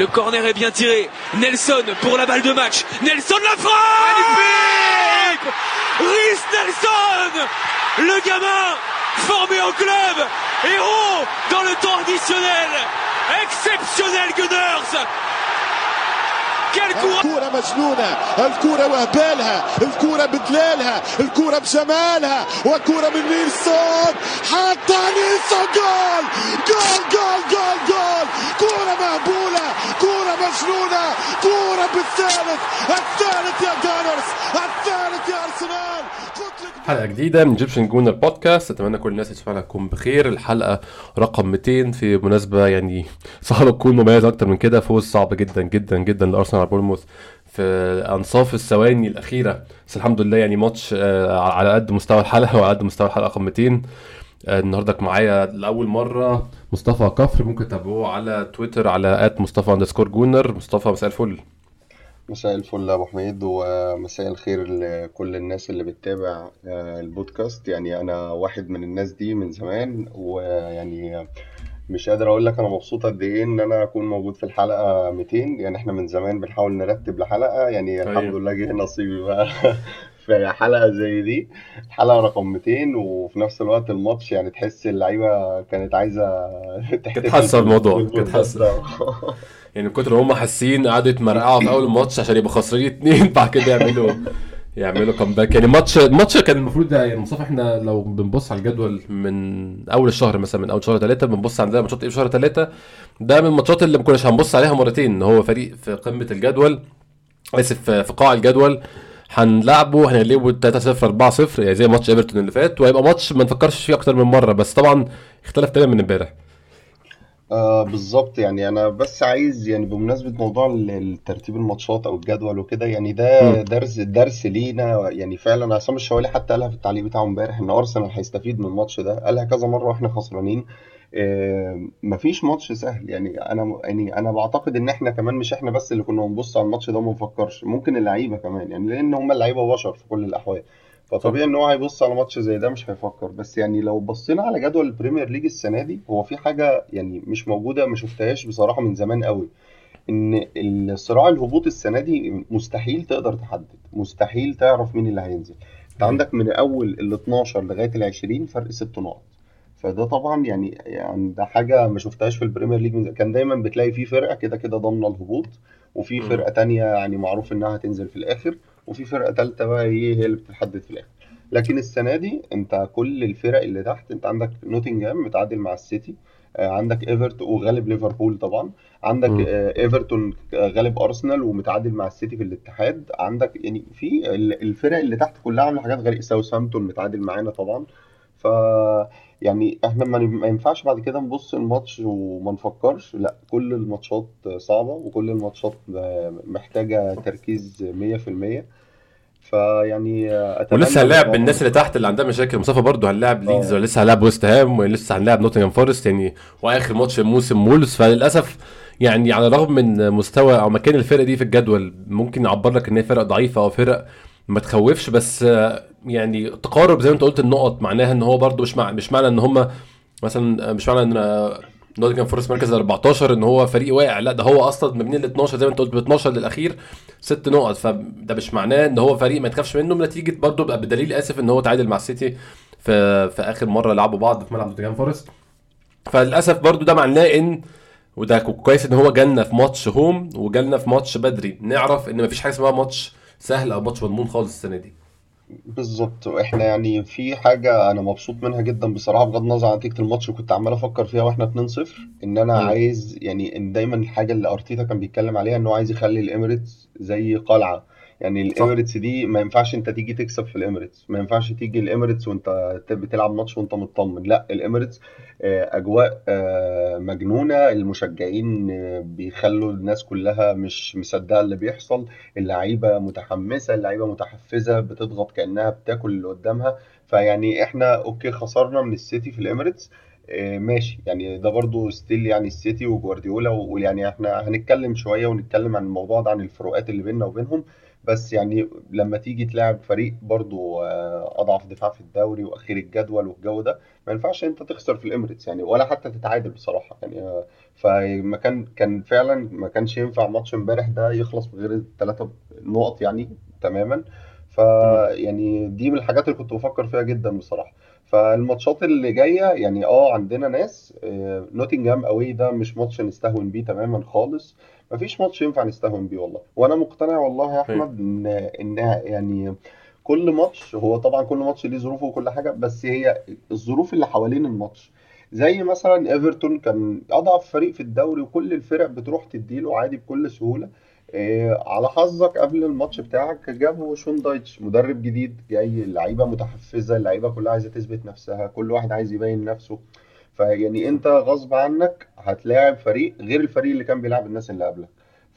Le corner est bien tiré. Nelson pour la balle de match. Nelson la frappe Magnifique Rhys Nelson Le gamin formé au club. Héros dans le temps additionnel. Exceptionnel Gunners الكورة مجنونة الكورة وهبالها الكورة بدلالها الكورة بجمالها وكورة من نيلسون حتى نيلسون جول goal goal goal goal. كورة مهبولة كورة مجنونة كورة بالثالث الثالث يا Gunners الثالث يا أرسنال. حلقة جديدة من Egyptian Gooner Podcast أتمنى كل الناس تسمعنا تكون بخير. الحلقة رقم 200 في مناسبة يعني صعب تكون مميزة أكتر من كده. فوز صعب جدا جدا جدا لأرسنال على بورنموث في أنصاف الثواني الأخيرة. بس الحمد لله يعني ماتش آه، على قد مستوى الحلقة وعلى قد مستوى الحلقة رقم 200 آه، النهارده معايا لأول مرة مصطفى كفر. ممكن تتابعوه على تويتر على at مصطفى underscore Gooner مصطفى مساء الفل. مساء الفل يا أبو حميد ومساء الخير لكل الناس اللي بتتابع آه، البودكاست. يعني أنا واحد من الناس دي من زمان ويعني مش قادر أقول لك أنا مبسوط قد إيه إن أنا أكون موجود في الحلقة 200 يعني إحنا من زمان بنحاول نرتب لحلقة يعني طيب. الحمد لله جه نصيبي بقى في حلقة زي دي الحلقة رقم 200 وفي نفس الوقت الماتش يعني تحس اللعيبة كانت عايزة تتحسن الموضوع،. تتحسن. يعني من كتر ما هم حاسين قعدوا يتمرقعوا في أول الماتش عشان يبقوا خسرانين اتنين بعد كده يعملوا يعملوا comeback يعني ماتش الماتش كان المفروض يعني مصطفى إحنا لو بنبص على الجدول من أول الشهر مثلا من أول شهر ثلاثة بنبص عندنا ماتشات إيه في شهر ثلاثة ده من الماتشات اللي ما كناش هنبص عليها مرتين. ان هو فريق في قمة الجدول آسف في قاع الجدول. هنلعبه هنغلبه 3 0 4 0 يعني زي ماتش إيفرتون اللي فات وهيبقى ماتش ما نفكرش فيه أكتر من مرة. بس طبعا اختلف تماما من امبارح. آه بالظبط. يعني أنا بس عايز يعني بمناسبة موضوع ال- الترتيب الماتشات أو الجدول وكده يعني ده مم. درس درس لينا. يعني فعلا عصام الشوالي حتى قالها في التعليق بتاعه امبارح إن أرسنال هيستفيد من الماتش ده. قالها كذا مرة وإحنا خسرانين. آه مفيش ماتش سهل. يعني أنا يعني أنا بعتقد إن إحنا كمان مش إحنا بس اللي كنا بنبص على الماتش ده وما نفكرش ممكن اللعيبة كمان. يعني لأن هم اللعيبة بشر في كل الأحوال. فطبيعي إن هو هيبص على ماتش زي ده مش هيفكر. بس يعني لو بصينا على جدول ال Premier League السنة دي هو في حاجة يعني مش موجودة ما شفتهاش بصراحة من زمان قوي. إن الصراع الهبوط السنة دي مستحيل تقدر تحدد مستحيل تعرف مين اللي هينزل. أنت عندك من اول ال 12 لغاية ال 20 فرق 6 نقط. فده طبعا يعني يعني ده حاجة ما شفتهاش في ال Premier League من. كان دايما بتلاقي في فرقة كده كده ضامنة الهبوط وفي. فرقة تانية يعني معروف إنها هتنزل في الآخر. وفي فرقة ثالثه بقى هي هي اللي بتتحدد في الآخر لكن السنة دي أنت كل الفرق اللي تحت أنت عندك نوتنجهام متعادل مع السيتي آه، عندك إيفرتون وغالب ليفربول طبعا عندك مم. آه، إيفرتون غالب أرسنال ومتعادل مع السيتي في الاتحاد عندك يعني في ال- الفرق اللي تحت كلها عاملة حاجات غريبة ساوثهامبتون متعادل معانا طبعا ف يعني إحنا ما ينفعش بعد كده نبص الماتش وما نفكرش. لا كل الماتشات صعبة وكل الماتشات محتاجة تركيز 100% فيعني أتمنى ولسه هنلاعب بالناس اللي تحت اللي عندها مشاكل. مصطفى برضه هنلاعب ليدز آه. ولسه هنلاعب ويست هام ولسه هنلاعب نوتنغهام فورست يعني. وآخر ماتش الموسم وولز فللأسف يعني على الرغم من مستوى أو مكان الفرقة دي في الجدول ممكن يعبر لك إن هي فرق ضعيفة أو فرق ما تخوفش. بس يعني تقارب زي ما انت قلت النقط معناها ان هو برضه مش مع مش معنى ان هم مثلا مش معنى ان نوتنجهام فورست مركز 14 إن هو فريق واقع لا ده هو أصلا من ال 12 زي ما انت قلت ب 12 للأخير ست نقط فده مش معناه إن هو فريق ما تخافش منه بنتيجة برضه بقى بدليل آسف إن هو تعادل مع السيتي في في آخر مرة لعبوا بعض في ملعب نوتنجهام فورست. فللأسف برضه ده معناه إن وده كويس إن هو جالنا في ماتش home وجالنا في ماتش بدري. نعرف إن مفيش حاجة اسمها ماتش سهل أو ماتش مضمون خالص السنة دي. بالظبط إحنا يعني في حاجة أنا مبسوط منها جدا بصراحة بغض النظر عن نتيجة الماتش وكنت عمال أفكر فيها وإحنا 2-0 إن أنا مم. عايز يعني إن دايما الحاجة اللي أرتيتا كان بيتكلم عليها إن هو عايز يخلي ال Emirates زي قلعة يعني ال Emirates دي ما ينفعش انت تيجي تكسب في ال Emirates. ما ينفعش تيجي ال Emirates وانت بتلعب ماتش وانت مطمن. لا ال Emirates آه، أجواء آه، مجنونة. المشجعين آه، بيخلوا الناس كلها مش مصدقة اللي بيحصل. اللعيبة متحمسة اللعيبة متحفزة بتضغط كأنها بتاكل اللي قدامها. فيعني إحنا okay خسرنا من السيتي في ال Emirates ماشي. يعني ده برضو still يعني السيتي وجوارديولا ويعني إحنا هنتكلم شوية ونتكلم عن الموضوع ده عن الفروقات اللي بيننا وبينهم. بس يعني لما تيجي تلعب فريق برضو آه، أضعف دفاع في الدوري وأخير الجدول والجو ده ما ينفعش أنت تخسر في ال Emirates يعني ولا حتى تتعادل بصراحة يعني آه، فما كان كان فعلا ما كانش ينفع ماتش امبارح ده يخلص من غير الثلاثه نقط يعني تماما. فيعني دي من الحاجات اللي كنت بفكر فيها جدا بصراحة. فالماتشات اللي جاية يعني آه عندنا ناس آه، نوتنجهام أوي ده مش ماتش نستهون بيه تماما خالص. مفيش ماتش ينفع نستهون بيه والله. وأنا مقتنع والله يا. أحمد ان ان يعني كل ماتش هو طبعا كل ماتش ليه ظروفه وكل حاجة بس هي الظروف اللي حوالين الماتش. زي مثلا إيفرتون كان أضعف فريق في الدوري وكل الفرق بتروح تديله عادي بكل سهولة. إيه على حظك قبل الماتش بتاعك جابوا شون دايتش مدرب جديد جاي اللعيبه متحفزة اللعيبه كلها عايزة تثبت نفسها كل واحد عايز يبين نفسه. فيعني انت غصب عنك هتلاعب فريق غير الفريق اللي كان بيلعب الناس اللي قبلك.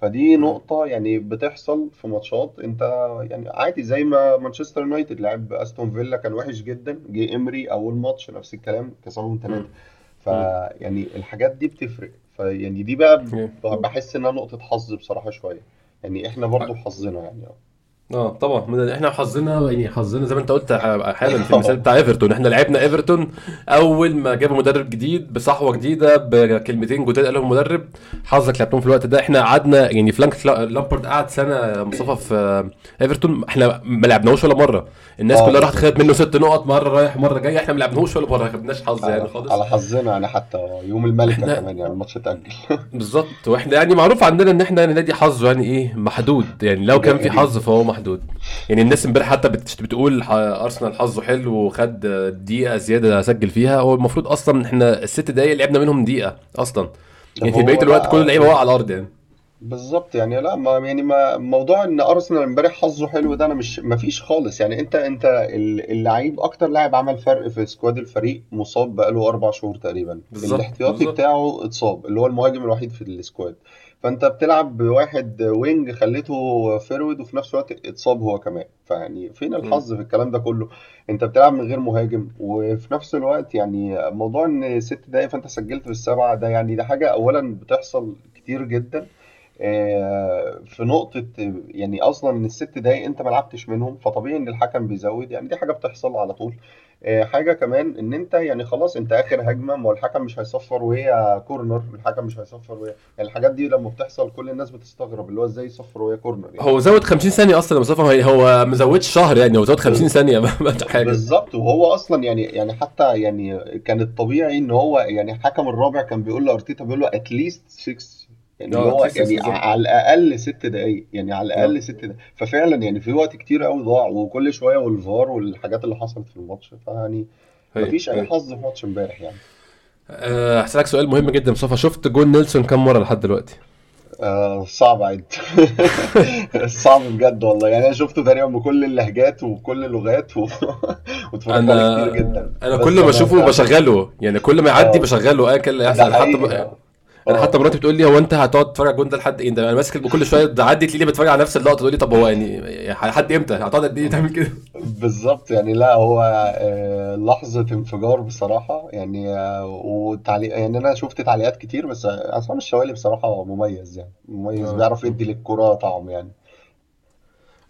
فدي نقطة يعني بتحصل في ماتشات. انت يعني عادي زي ما مانشستر يونايتد لعب أستون فيلا كان وحش جدا جه امري أول ماتش نفس الكلام كسبهم ثلاثة فيعني الحاجات دي بتفرق. فيعني دي بقى بحس إنها نقطة حظ بصراحة شوية. يعني إحنا برضو حظنا يعني. آه طبعا. إحنا حظنا يعني حظنا زي ما أنت قلت حالا في المثال بتاع إيفرتون. إحنا لعبنا إيفرتون أول ما جابوا مدرب جديد بصحوة جديدة بكلمتين جداد قالهم المدرب حظك لعبتهم في الوقت ده. إحنا قعدنا يعني فلانك لا- لامبارد قعد سنة مصطفى في إيفرتون. إحنا ما لعبناهوش ولا مرة. الناس آه. كلها راحت خدت منه ست نقط مرة رايح مرة جاي. إحنا ما لعبناهوش ولا مرة ما خدناش حظ يعني خالص. على حظنا يعني حتى يوم الملكة إحنا كمان يعني الماتش اتأجل. بالظبط. وإحنا يعني معروف عندنا إن إحنا نادي حظه يعني إيه محدود. يعني لو كان في حظ فهو محدود. يعني الناس امبارح حتى بت- بتقول أرسنال حظه حلو وخد دقيقة زيادة سجل فيها. هو المفروض أصلا إحنا الست دقايق لعبنا منهم دقيقة أصلا. يعني في بقية الوقت كل اللعيبه واقعة على الأرض يعني. بالظبط. يعني لا ما يعني ما موضوع إن أرسنال امبارح حظه حلو ده أنا مش ما فيش خالص. يعني انت أنت ال- اللعيب أكتر لاعب عمل فرق في squad الفريق مصاب بقاله أربع شهور تقريبا. بالظبط الاحتياطي بالظبط. بتاعه اتصاب اللي هو المهاجم الوحيد في ال squad. فانت بتلعب بواحد wing خليته forward وفي نفس الوقت اتصاب هو كمان. فيعني فين. الحظ في الكلام ده كله؟ انت بتلعب من غير مهاجم وفي نفس الوقت يعني موضوع إن ست دقايق فانت سجلت في السبعة ده يعني ده حاجة اولا بتحصل كتير جدا. آه، في نقطة يعني أصلا إن الست دقايق أنت ما لعبتش منهم فطبيعي إن الحكم بيزود يعني دي حاجة بتحصل على طول. آه، حاجة كمان إن أنت يعني خلاص أنت آخر هجمة ما هو الحكم مش هيصفر وهي كورنر الحكم مش هيصفر وهي يعني الحاجات دي لما بتحصل كل الناس بتستغرب اللي هو إزاي يصفر وهي كورنر يعني. هو زود 50 ثانية أصلا يا مصطفى هو ما زودش شهر يعني هو زود 50 ثانية ما حاجة. بالظبط وهو أصلا يعني يعني حتى يعني كان الطبيعي إن هو يعني الحكم الرابع كان بيقول لأرتيتا بيقول له at least 6 يعني آه هو 6 يعني بالظبط. على الأقل ست دقائق يعني على آه. الاقل ست دقائق ففعلا يعني في وقت كتير قوي ضاع وكل شوية والفار والحاجات اللي حصلت في الماتش فيعني مفيش أي حظ في ماتش امبارح يعني. أه، هسألك سؤال مهم جدا مصطفى. شفت جون نيلسون كام مرة لحد دلوقتي؟ آه صعب عد. صعب بجد والله. يعني أنا شفته تقريبا بكل اللهجات وبكل اللغات و... واتفرجت عليه كتير جدا. أنا كل ما أشوفه بشغله يعني كل ما يعدي آه. بشغله. ايا كان اللي يحصل حتى آه. أنا حتى آه. مراتي بتقول لي هو انت هتقعد تتفرج على الجون ده لحد إيه ده أنا ماسك كل شوية تعدي تلاقيني بتفرج على نفس اللقطة تقول لي طب هو يعني لحد إمتى؟ هتقعد قد إيه تعمل كده؟ بالظبط يعني لا هو آه، لحظة انفجار بصراحة يعني آه، وتعليق يعني أنا شفت تعليقات كتير بس عصام الشوالي بصراحة مميز يعني مميز آه. بيعرف يدي للكرة طعم يعني.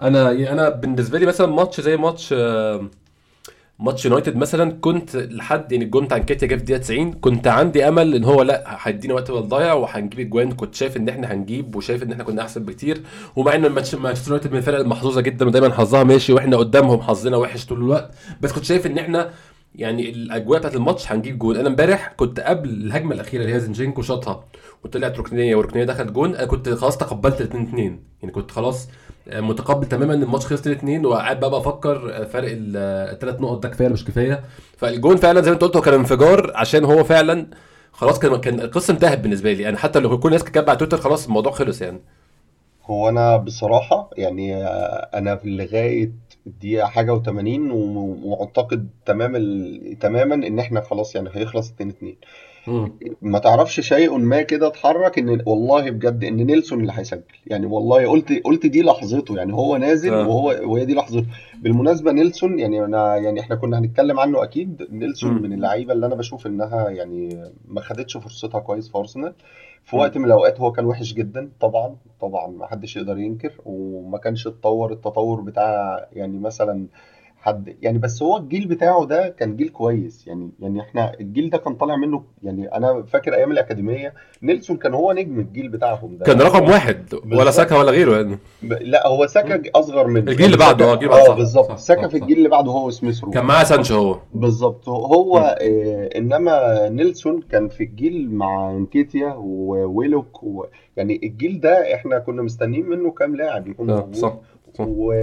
أنا أنا بالنسبة لي مثلا ماتش زي ماتش آه، ماتش يونايتد مثلا كنت لحد يعني الجون بتاع انكيتيا جه في الدقيقة 90 كنت عندي أمل إن هو لأ هيدينا وقت ضايع وهنجيب إجوان. كنت شايف إن إحنا هنجيب وشايف إن إحنا كنا أحسن بكتير. ومع إن الماتش مانشستر يونايتد من الفرق المحظوظة جدا ودايما حظها ماشي وإحنا قدامهم حظنا وحش طول الوقت. بس كنت شايف إن إحنا يعني الأجواء بتاعت الماتش هنجيب جون. أنا إمبارح كنت قبل الهجمة الأخيرة اللي هي زينتشينكو شاطها وطلعت ركنيه والركنيه دخلت جون. أنا كنت خلاص تقبلت 2 2 يعني كنت خلاص متقبل تماما إن الماتش خلص 2 2 وقاعد بقى بفكر فرق الثلاث نقط ده كفاية مش كفاية. فالجون فعلا زي ما أنت قلت هو كان انفجار عشان هو فعلا خلاص كان كان القصة انتهت بالنسبة لي. أنا حتى لو كل الناس كانت على تويتر خلاص الموضوع خلص يعني. هو أنا بصراحة يعني آه، أنا في لغاية الدقيقة حاجة و80 ومعتقد تمام. تماما إن إحنا خلاص يعني هيخلص 2 2 مم. ما تعرفش شيء ما كده اتحرك إن والله بجد إن نيلسون اللي هيسجل يعني والله قلت قلت دي لحظته يعني هو نازل آه. وهو وهي دي لحظته بالمناسبة نيلسون يعني أنا يعني إحنا كنا هنتكلم عنه أكيد نيلسون مم. من اللعيبة اللي أنا بشوف إنها يعني ما خدتش فرصتها كويس في أرسنال في. وقت من الأوقات هو كان وحش جدا طبعا طبعا ما حدش يقدر ينكر وما كانش اتطور التطور بتاع يعني مثلا حد. يعني بس هو الجيل بتاعه ده كان جيل كويس. يعني يعني إحنا الجيل ده كان طالع منه يعني أنا فاكر أيام الأكاديمية نيلسون كان هو نجم الجيل بتاعهم ده. كان رقم واحد ولا. ساكا ولا غيره يعني. لا هو ساكا أصغر منه الجيل اللي بعده، آه، الجيل آه بالظبط. ساكا في. الجيل اللي بعده هو سميث رو. كان معاه سانشو هو. بالظبط. هو آه إنما نيلسون كان في الجيل مع انكيتيا وويلوك و... يعني الجيل ده إحنا كنا مستنيين منه كام لاعب يكون آه موجود. صح صح. و...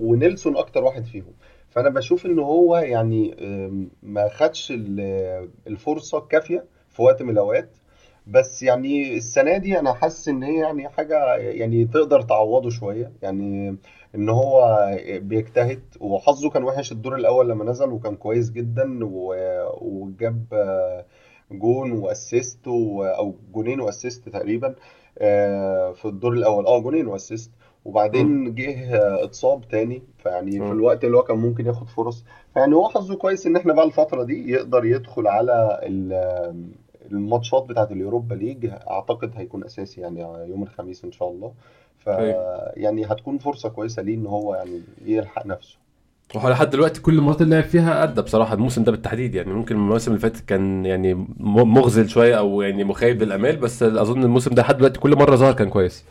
ونيلسون أكتر واحد فيهم. فأنا بشوف إن هو يعني ما خدش ال- الفرصة الكافية في وقت من الأوقات. بس يعني السنة دي أنا حاسس إن هي يعني حاجة يعني تقدر تعوضه شوية. يعني إن هو بيجتهد وحظه كان وحش الدور الأول لما نزل وكان كويس جدا وجاب آه، goal و assist أو جونين و assist تقريبا آه، في الدور الأول. آه جونين وأسيست. وبعدين جه اتصاب تاني. فيعني في. الوقت اللي هو كان ممكن ياخد فرص. فيعني هو حظه كويس إن إحنا بقى الفترة دي يقدر يدخل على ال- الماتشات بتاعت ال Europa League. أعتقد هيكون أساسي يعني يوم الخميس إن شاء الله. ف أيوة. يعني هتكون فرصة كويسة ليه إن هو يعني يلحق نفسه. وهو لحد دلوقتي كل المرات اللي لعب فيها أدى بصراحة. الموسم ده بالتحديد يعني. ممكن المواسم اللي فاتت كان يعني مغزل شوية أو يعني مخيب للأمال. بس أظن الموسم ده لحد دلوقتي كل مرة ظهر كان كويس.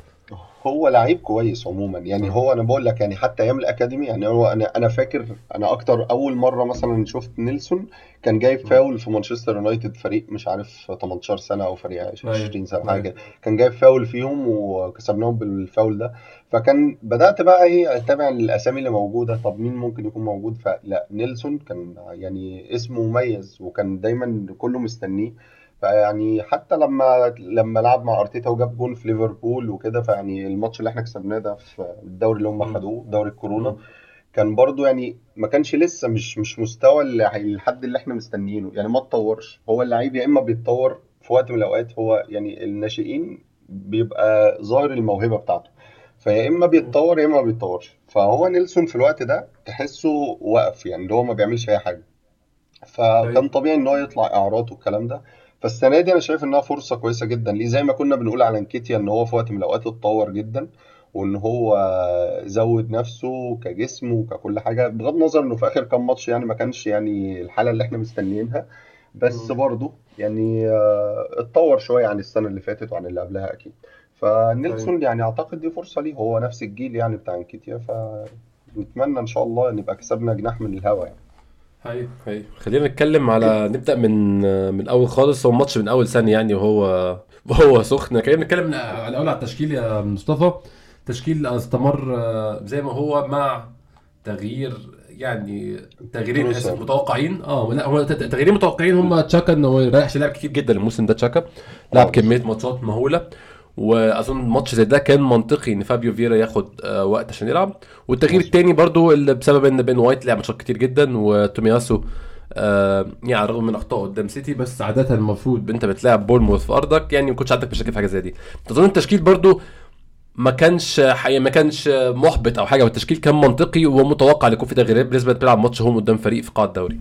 هو لعيب كويس عموما. يعني هو أنا بقول لك يعني حتى أيام ال academy يعني هو أنا أنا فاكر أنا أكتر أول مرة مثلا شفت نيلسون كان جايب فاول في مانشستر يونايتد فريق مش عارف 18 سنة أو فريق 20 سنة أيوة. حاجة كده. كان جايب فاول فيهم وكسبناهم بالفاول ده. فكان بدأت بقى إيه أتابع الأسامي اللي موجودة. طب مين ممكن يكون موجود؟ فلا نيلسون كان يعني اسمه مميز وكان دايما كله مستنيه. فيعني حتى لما لما لعب مع أرتيتا وجاب جون في ليفربول وكده فيعني الماتش اللي إحنا كسبناه ده في الدوري اللي هم. خدوه دوري الكورونا. كان برضو يعني ما كانش لسه مش مش مستوى الحد اللي إحنا مستنيينه. يعني ما اتطورش. هو اللعيب يا إما بيتطور في وقت من الأوقات هو يعني الناشئين بيبقى ظاهر الموهبة بتاعته. فيا إما بيتطور يا إما ما بيتطورش. فهو نيلسون في الوقت ده تحسه وقف يعني اللي هو ما بيعملش أي حاجة. فكان طبيعي إن هو يطلع إعارات والكلام ده. فالسنة دي أنا شايف إنها فرصة كويسة جدا. ليه؟ زي ما كنا بنقول على أنكيتيا إن هو في وقت من الأوقات اتطور جدا وإن هو زود نفسه كجسم وككل حاجة بغض النظر إنه في آخر كام ماتش يعني ما كانش يعني الحالة اللي إحنا مستنيينها. بس. برضه يعني آه، اتطور شوية عن السنة اللي فاتت وعن اللي قبلها أكيد. فنيلسون يعني أعتقد دي فرصة ليه. هو نفس الجيل يعني بتاع أنكيتيا فنتمنى إن شاء الله نبقى كسبنا جناح من الهوا يعني. هاي. هاي. خلينا نتكلم على نبدأ من من اول خالص. هو الماتش من أول ثانية يعني وهو وهو سخن. خلينا نتكلم على الأول على التشكيل يا مصطفى. تشكيل استمر آه، زي ما هو مع تغيير يعني تغييرين متوقعين. آه لا هو ت- تغييرين متوقعين. هم تشاكا انه يريح لعب كتير جدا الموسم ده تشاكا. لعب آه. كمية ماتشات مهولة. وأظن ماتش زي ده كان منطقي إن فابيو فيرا ياخد آه، وقت عشان يلعب. والتغيير. التاني برضو اللي بسبب إن بين وايت لعب ماتشات كتير جدا وتومياسو آه يعني رغم من أخطائه قدام سيتي بس عادة المفروض أنت بتلعب بورنموث في أرضك يعني ما كنتش عندك مشاكل في حاجة زي دي. اظن التشكيل برضو ما كانش حقيقة ما كانش محبط أو حاجة والتشكيل كان منطقي ومتوقع ليكون في تغييرات بالنسبة بتلعب ماتش home قدام فريق في قاع الدوري.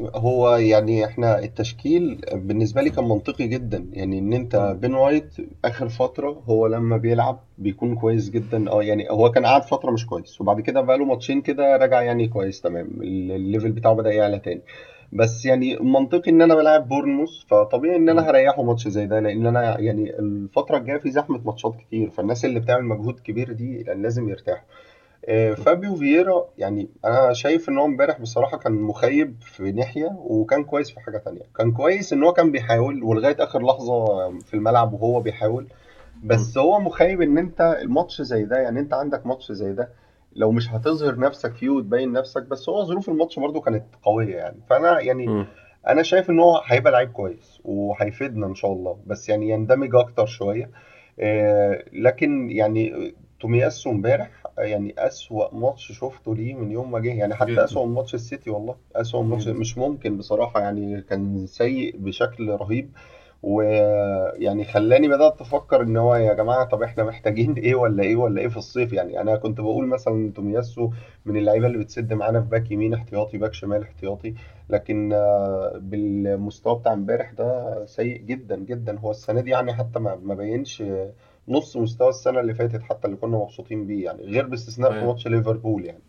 هو يعني إحنا التشكيل بالنسبة لي كان منطقي جدا. يعني إن أنت بين وايت آخر فترة هو لما بيلعب بيكون كويس جدا. آه يعني هو كان قاعد فترة مش كويس وبعد كده بقى له ماتشين كده رجع يعني كويس تمام. ال- ال level بتاعه بدأ يعلى تاني. بس يعني منطقي إن أنا بلعب بورنموث فطبيعي إن أنا هريحه ماتش زي ده لأن أنا يعني الفترة الجاية في زحمة ماتشات كتير. فالناس اللي بتعمل مجهود كبير دي لازم يرتاحوا. آه، فابيو فييرا يعني أنا شايف إن هو امبارح بصراحة كان مخيب في ناحية وكان كويس في حاجة تانية. كان كويس إن هو كان بيحاول ولغاية آخر لحظة في الملعب وهو بيحاول بس هو مخيب إن أنت الماتش زي ده يعني أنت عندك ماتش زي ده لو مش هتظهر نفسك فيه وتبين نفسك بس هو ظروف الماتش برضو كانت قوية يعني. فأنا يعني مم. أنا شايف إن هو هيبقى لعيب كويس وهيفيدنا إن شاء الله بس يعني يندمج أكتر شوية. آه، لكن يعني تومياسو امبارح. يعني أسوأ ماتش شفته ليه من يوم ما جه. يعني حتى جدا. أسوأ من ماتش السيتي والله. أسوأ من ماتش جدا. مش ممكن بصراحة. يعني كان سيء بشكل رهيب. ويعني خلاني بدأت أفكر إن هو يا جماعة طب إحنا محتاجين إيه ولا إيه ولا إيه في الصيف؟ يعني أنا كنت بقول مثلا تومياسو من اللعيبة اللي بتسد معانا في back يمين احتياطي back شمال احتياطي. لكن آه، بالمستوى بتاع امبارح ده سيء جدا جدا. هو السنة دي يعني حتى ما ما بينش نص مستوى السنة اللي فاتت حتى اللي كنا مبسوطين بيه يعني غير باستثناء في أيوة. ماتش ليفربول يعني.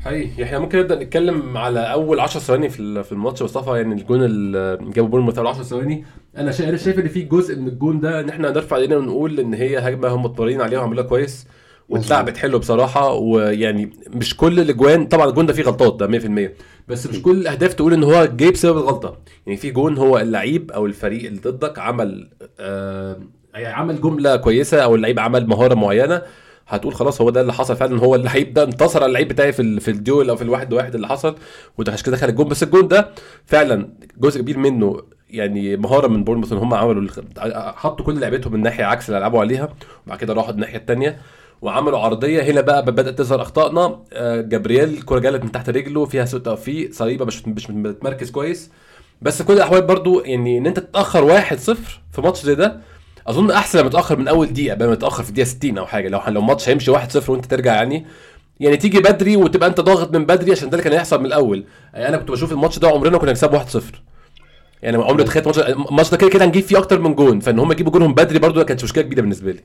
حقيقي. إحنا ممكن نبدأ نتكلم على أول 10 ثواني في في الماتش مصطفى؟ يعني الجون اللي جابه بورنموث اول 10 ثواني. أنا شايف شايف إن في جزء من الجون ده إن إحنا نرفع إيدينا ونقول إن هي هجمة هم مضطرين عليها وعملوها كويس واتلعبت حلو بصراحة ويعني مش كل الأجوان طبعا الجون ده فيه غلطات ده 100% بس مش كل الاهداف تقول إن هو جاي بسبب الغلطة. يعني في جون هو اللعيب أو الفريق اللي ضدك عمل آه يعني عمل جملة كويسة أو اللعيب عمل مهارة معينة هتقول خلاص هو ده اللي حصل فعلا هو اللعيب ده انتصر على اللعيب بتاعي في في ال duel أو في الواحد واحد اللي حصل وده عشان كده دخل الجون. بس الجون ده فعلا جزء كبير منه يعني مهارة من بورنموث إن هم عملوا حطوا كل لعبتهم من ناحيه عكس اللي لعبوا عليها وبعد كده راحوا الناحية الثانية وعملوا عرضية. هنا بقى بدأت تظهر أخطائنا. آه، جابرييل الكره جالت من تحت رجله فيها سوء توفيق صليبة مش مش متمركز كويس. بس كل الأحوال برضو يعني إن أنت تتأخر 1-0 في ماتش زي ده أظن أحسن لما تتاخر من أول دقيقة بدل ما تتاخر في الدقيقة 60 أو حاجة. لو لو الماتش هيمشي 1-0 وأنت ترجع يعني يعني تيجي بدري وتبقى أنت ضاغط من بدري عشان ده اللي كان هيحصل من الأول. يعني أنا كنت بشوف الماتش ده عمرنا كنا نكسبه 1-0 يعني عمري تخيلت الماتش ده. كده كده هنجيب فيه أكتر من جون. فإن هم يجيبوا جونهم بدري برضو ده كانت مشكلة كبيرة بالنسبة لي.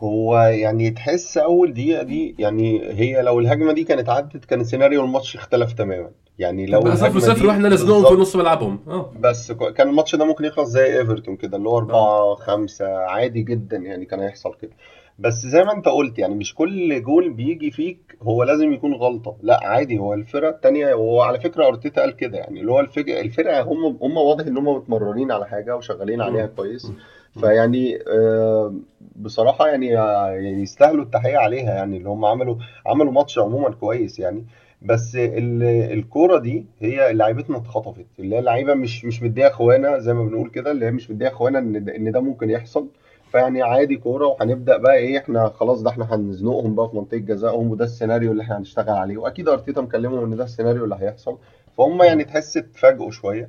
هو يعني تحس أول دقيقة دي يعني هي لو الهجمة دي كانت عدت كان سيناريو الماتش اختلف تماما. يعني لو بقى 0 الهجمة 0 دي وإحنا نازلهم في نص ملعبهم. آه. بس كان الماتش ده ممكن يخلص زي إيفرتون كده اللي هو آه. أربعة خمسة عادي جدا يعني كان هيحصل كده. بس زي ما أنت قلت يعني مش كل جول بيجي فيك هو لازم يكون غلطة. لا عادي هو الفرقة التانية وهو على فكرة أرتيتا قال كده يعني اللي هو الفرقة هم هم واضح إن هم متمرنين على حاجة وشغالين عليها مم. كويس. مم. فيعني آه، بصراحة يعني يعني يستاهلوا التحية عليها يعني اللي هم عملوا عملوا ماتش عموما كويس يعني. بس ال- الكورة دي هي لعيبتنا اتخطفت اللي هي اللعيبة مش مش مديها اخوانا زي ما بنقول كده اللي هي مش مديها اخوانا إن ده- إن ده ممكن يحصل. فيعني عادي كورة وهنبدأ بقى إيه إحنا خلاص ده إحنا هنزنقهم بقى في منطقة جزائهم وده السيناريو اللي إحنا هنشتغل عليه. وأكيد آرتيتا مكلمهم إن ده السيناريو اللي هيحصل. فهم يعني تحس اتفاجئوا شوية.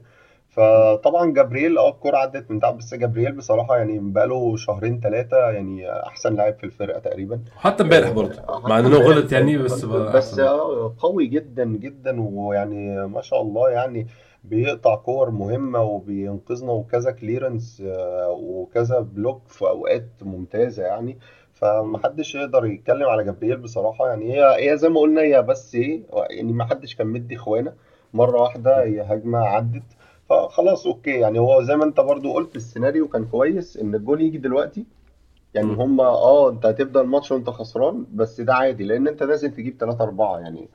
فطبعا جابرييل آه الكرة عدت من تحت بس جابرييل بصراحة يعني بقاله شهرين ثلاثة يعني أحسن لاعب في الفرقة تقريبا. حتى امبارح برضه آه، مع انه غلط يعني بس بس أحسن. آه، قوي جدا جدا ويعني ما شاء الله يعني بيقطع كور مهمة وبينقذنا وكذا clearance وكذا block في أوقات ممتازة يعني. فمحدش يقدر يتكلم على جابرييل بصراحة يعني هي هي زي ما قلنا هي بس إيه يعني محدش كان مدي خوانة. مرة واحدة هي هجمة عدت فخلاص okay. يعني هو زي ما أنت برضو قلت السيناريو كان كويس إن الجول يجي دلوقتي. يعني. هما آه أنت هتبدأ الماتش وأنت خسران بس ده عادي لأن أنت لازم تجيب 3 4 يعني.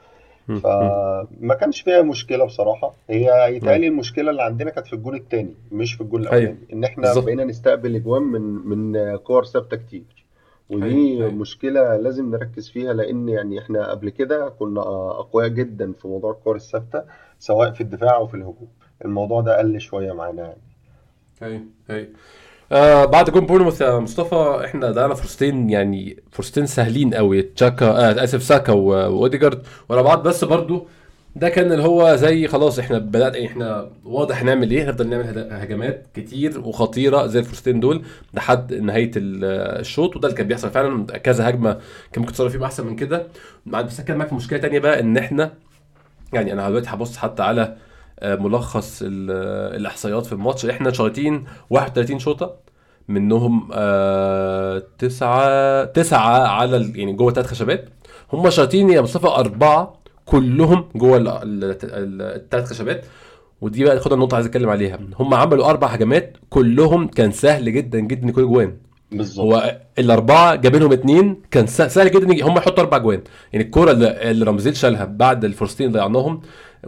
فما كانش فيها مشكلة بصراحة. هي يتهيألي أيوة. المشكلة اللي عندنا كانت في الجول التاني مش في الجول أيوه. الأولاني إن إحنا بالظبط. بقينا نستقبل أجوان من من كور ثابتة كتير. ودي أيوه مشكلة لازم نركز فيها لأن يعني إحنا قبل كده كنا أقوياء جدا في موضوع الكور الثابتة سواء في الدفاع أو في الهجوم. الموضوع ده قل شوية معانا يعني. أيوه أيوه آه بعد جون بورنموث يا مصطفى إحنا ضيعنا فرصتين يعني فرصتين سهلين قوي تشاكا آه آسف ساكا وأوديجارد ورا بعض. بس برضو ده كان اللي هو زي خلاص إحنا بدأنا إحنا واضح نعمل إيه هنفضل نعمل هجمات كتير وخطيرة زي الفرصتين دول لحد نهاية ال- الشوط. وده اللي كان بيحصل فعلا كذا هجمة كان ممكن تصرف فيهم أحسن من كده. بس كان معاك مشكلة تانية بقى إن إحنا يعني أنا دلوقتي هبص حتى على ملخص ال- آه، الإحصائيات في الماتش. إحنا شايطين 31 شوطة منهم آه تسعة تسعة على يعني جوه ثلاث خشبات. هم شايطين يا مصطفى أربعة كلهم جوه ال- ال- ال- الثلاث خشبات. ودي بقى خد النقطة عايز أتكلم عليها. هم عملوا أربع هجمات كلهم كان سهل جدا جدا يكون جوان. بالظبط. هو الأربعة جايبينهم اتنين كان سه- سهل جدا هم يحطوا أربع جوان. يعني الكوره اللي, اللي رمزيل شالها بعد الفرصتين اللي ضيعناهم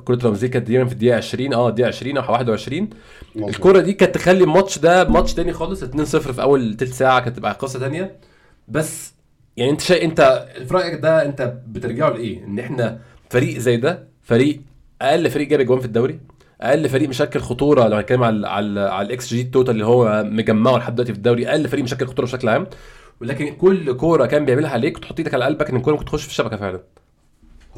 كرة رمزيل كانت تقريبا في الدقيقة 20 آه الدقيقة 20 أو 21 مظبوط. الكرة دي كانت تخلي الماتش ده ماتش تاني خالص 2-0 في أول تلت ساعة كانت تبقى قصة تانية. بس يعني أنت شايف أنت في رأيك ده أنت بترجعه لإيه؟ إن إحنا فريق زي ده فريق أقل فريق جاب أجوان في الدوري أقل فريق مشكل خطورة لو هنتكلم على على على ال xG total اللي هو مجمعه لحد دلوقتي في الدوري أقل فريق مشكل خطورة بشكل عام. ولكن كل كورة كان بيعملها عليك تحط إيدك على قلبك إن الكورة ممكن تخش في الشبكة فعلا.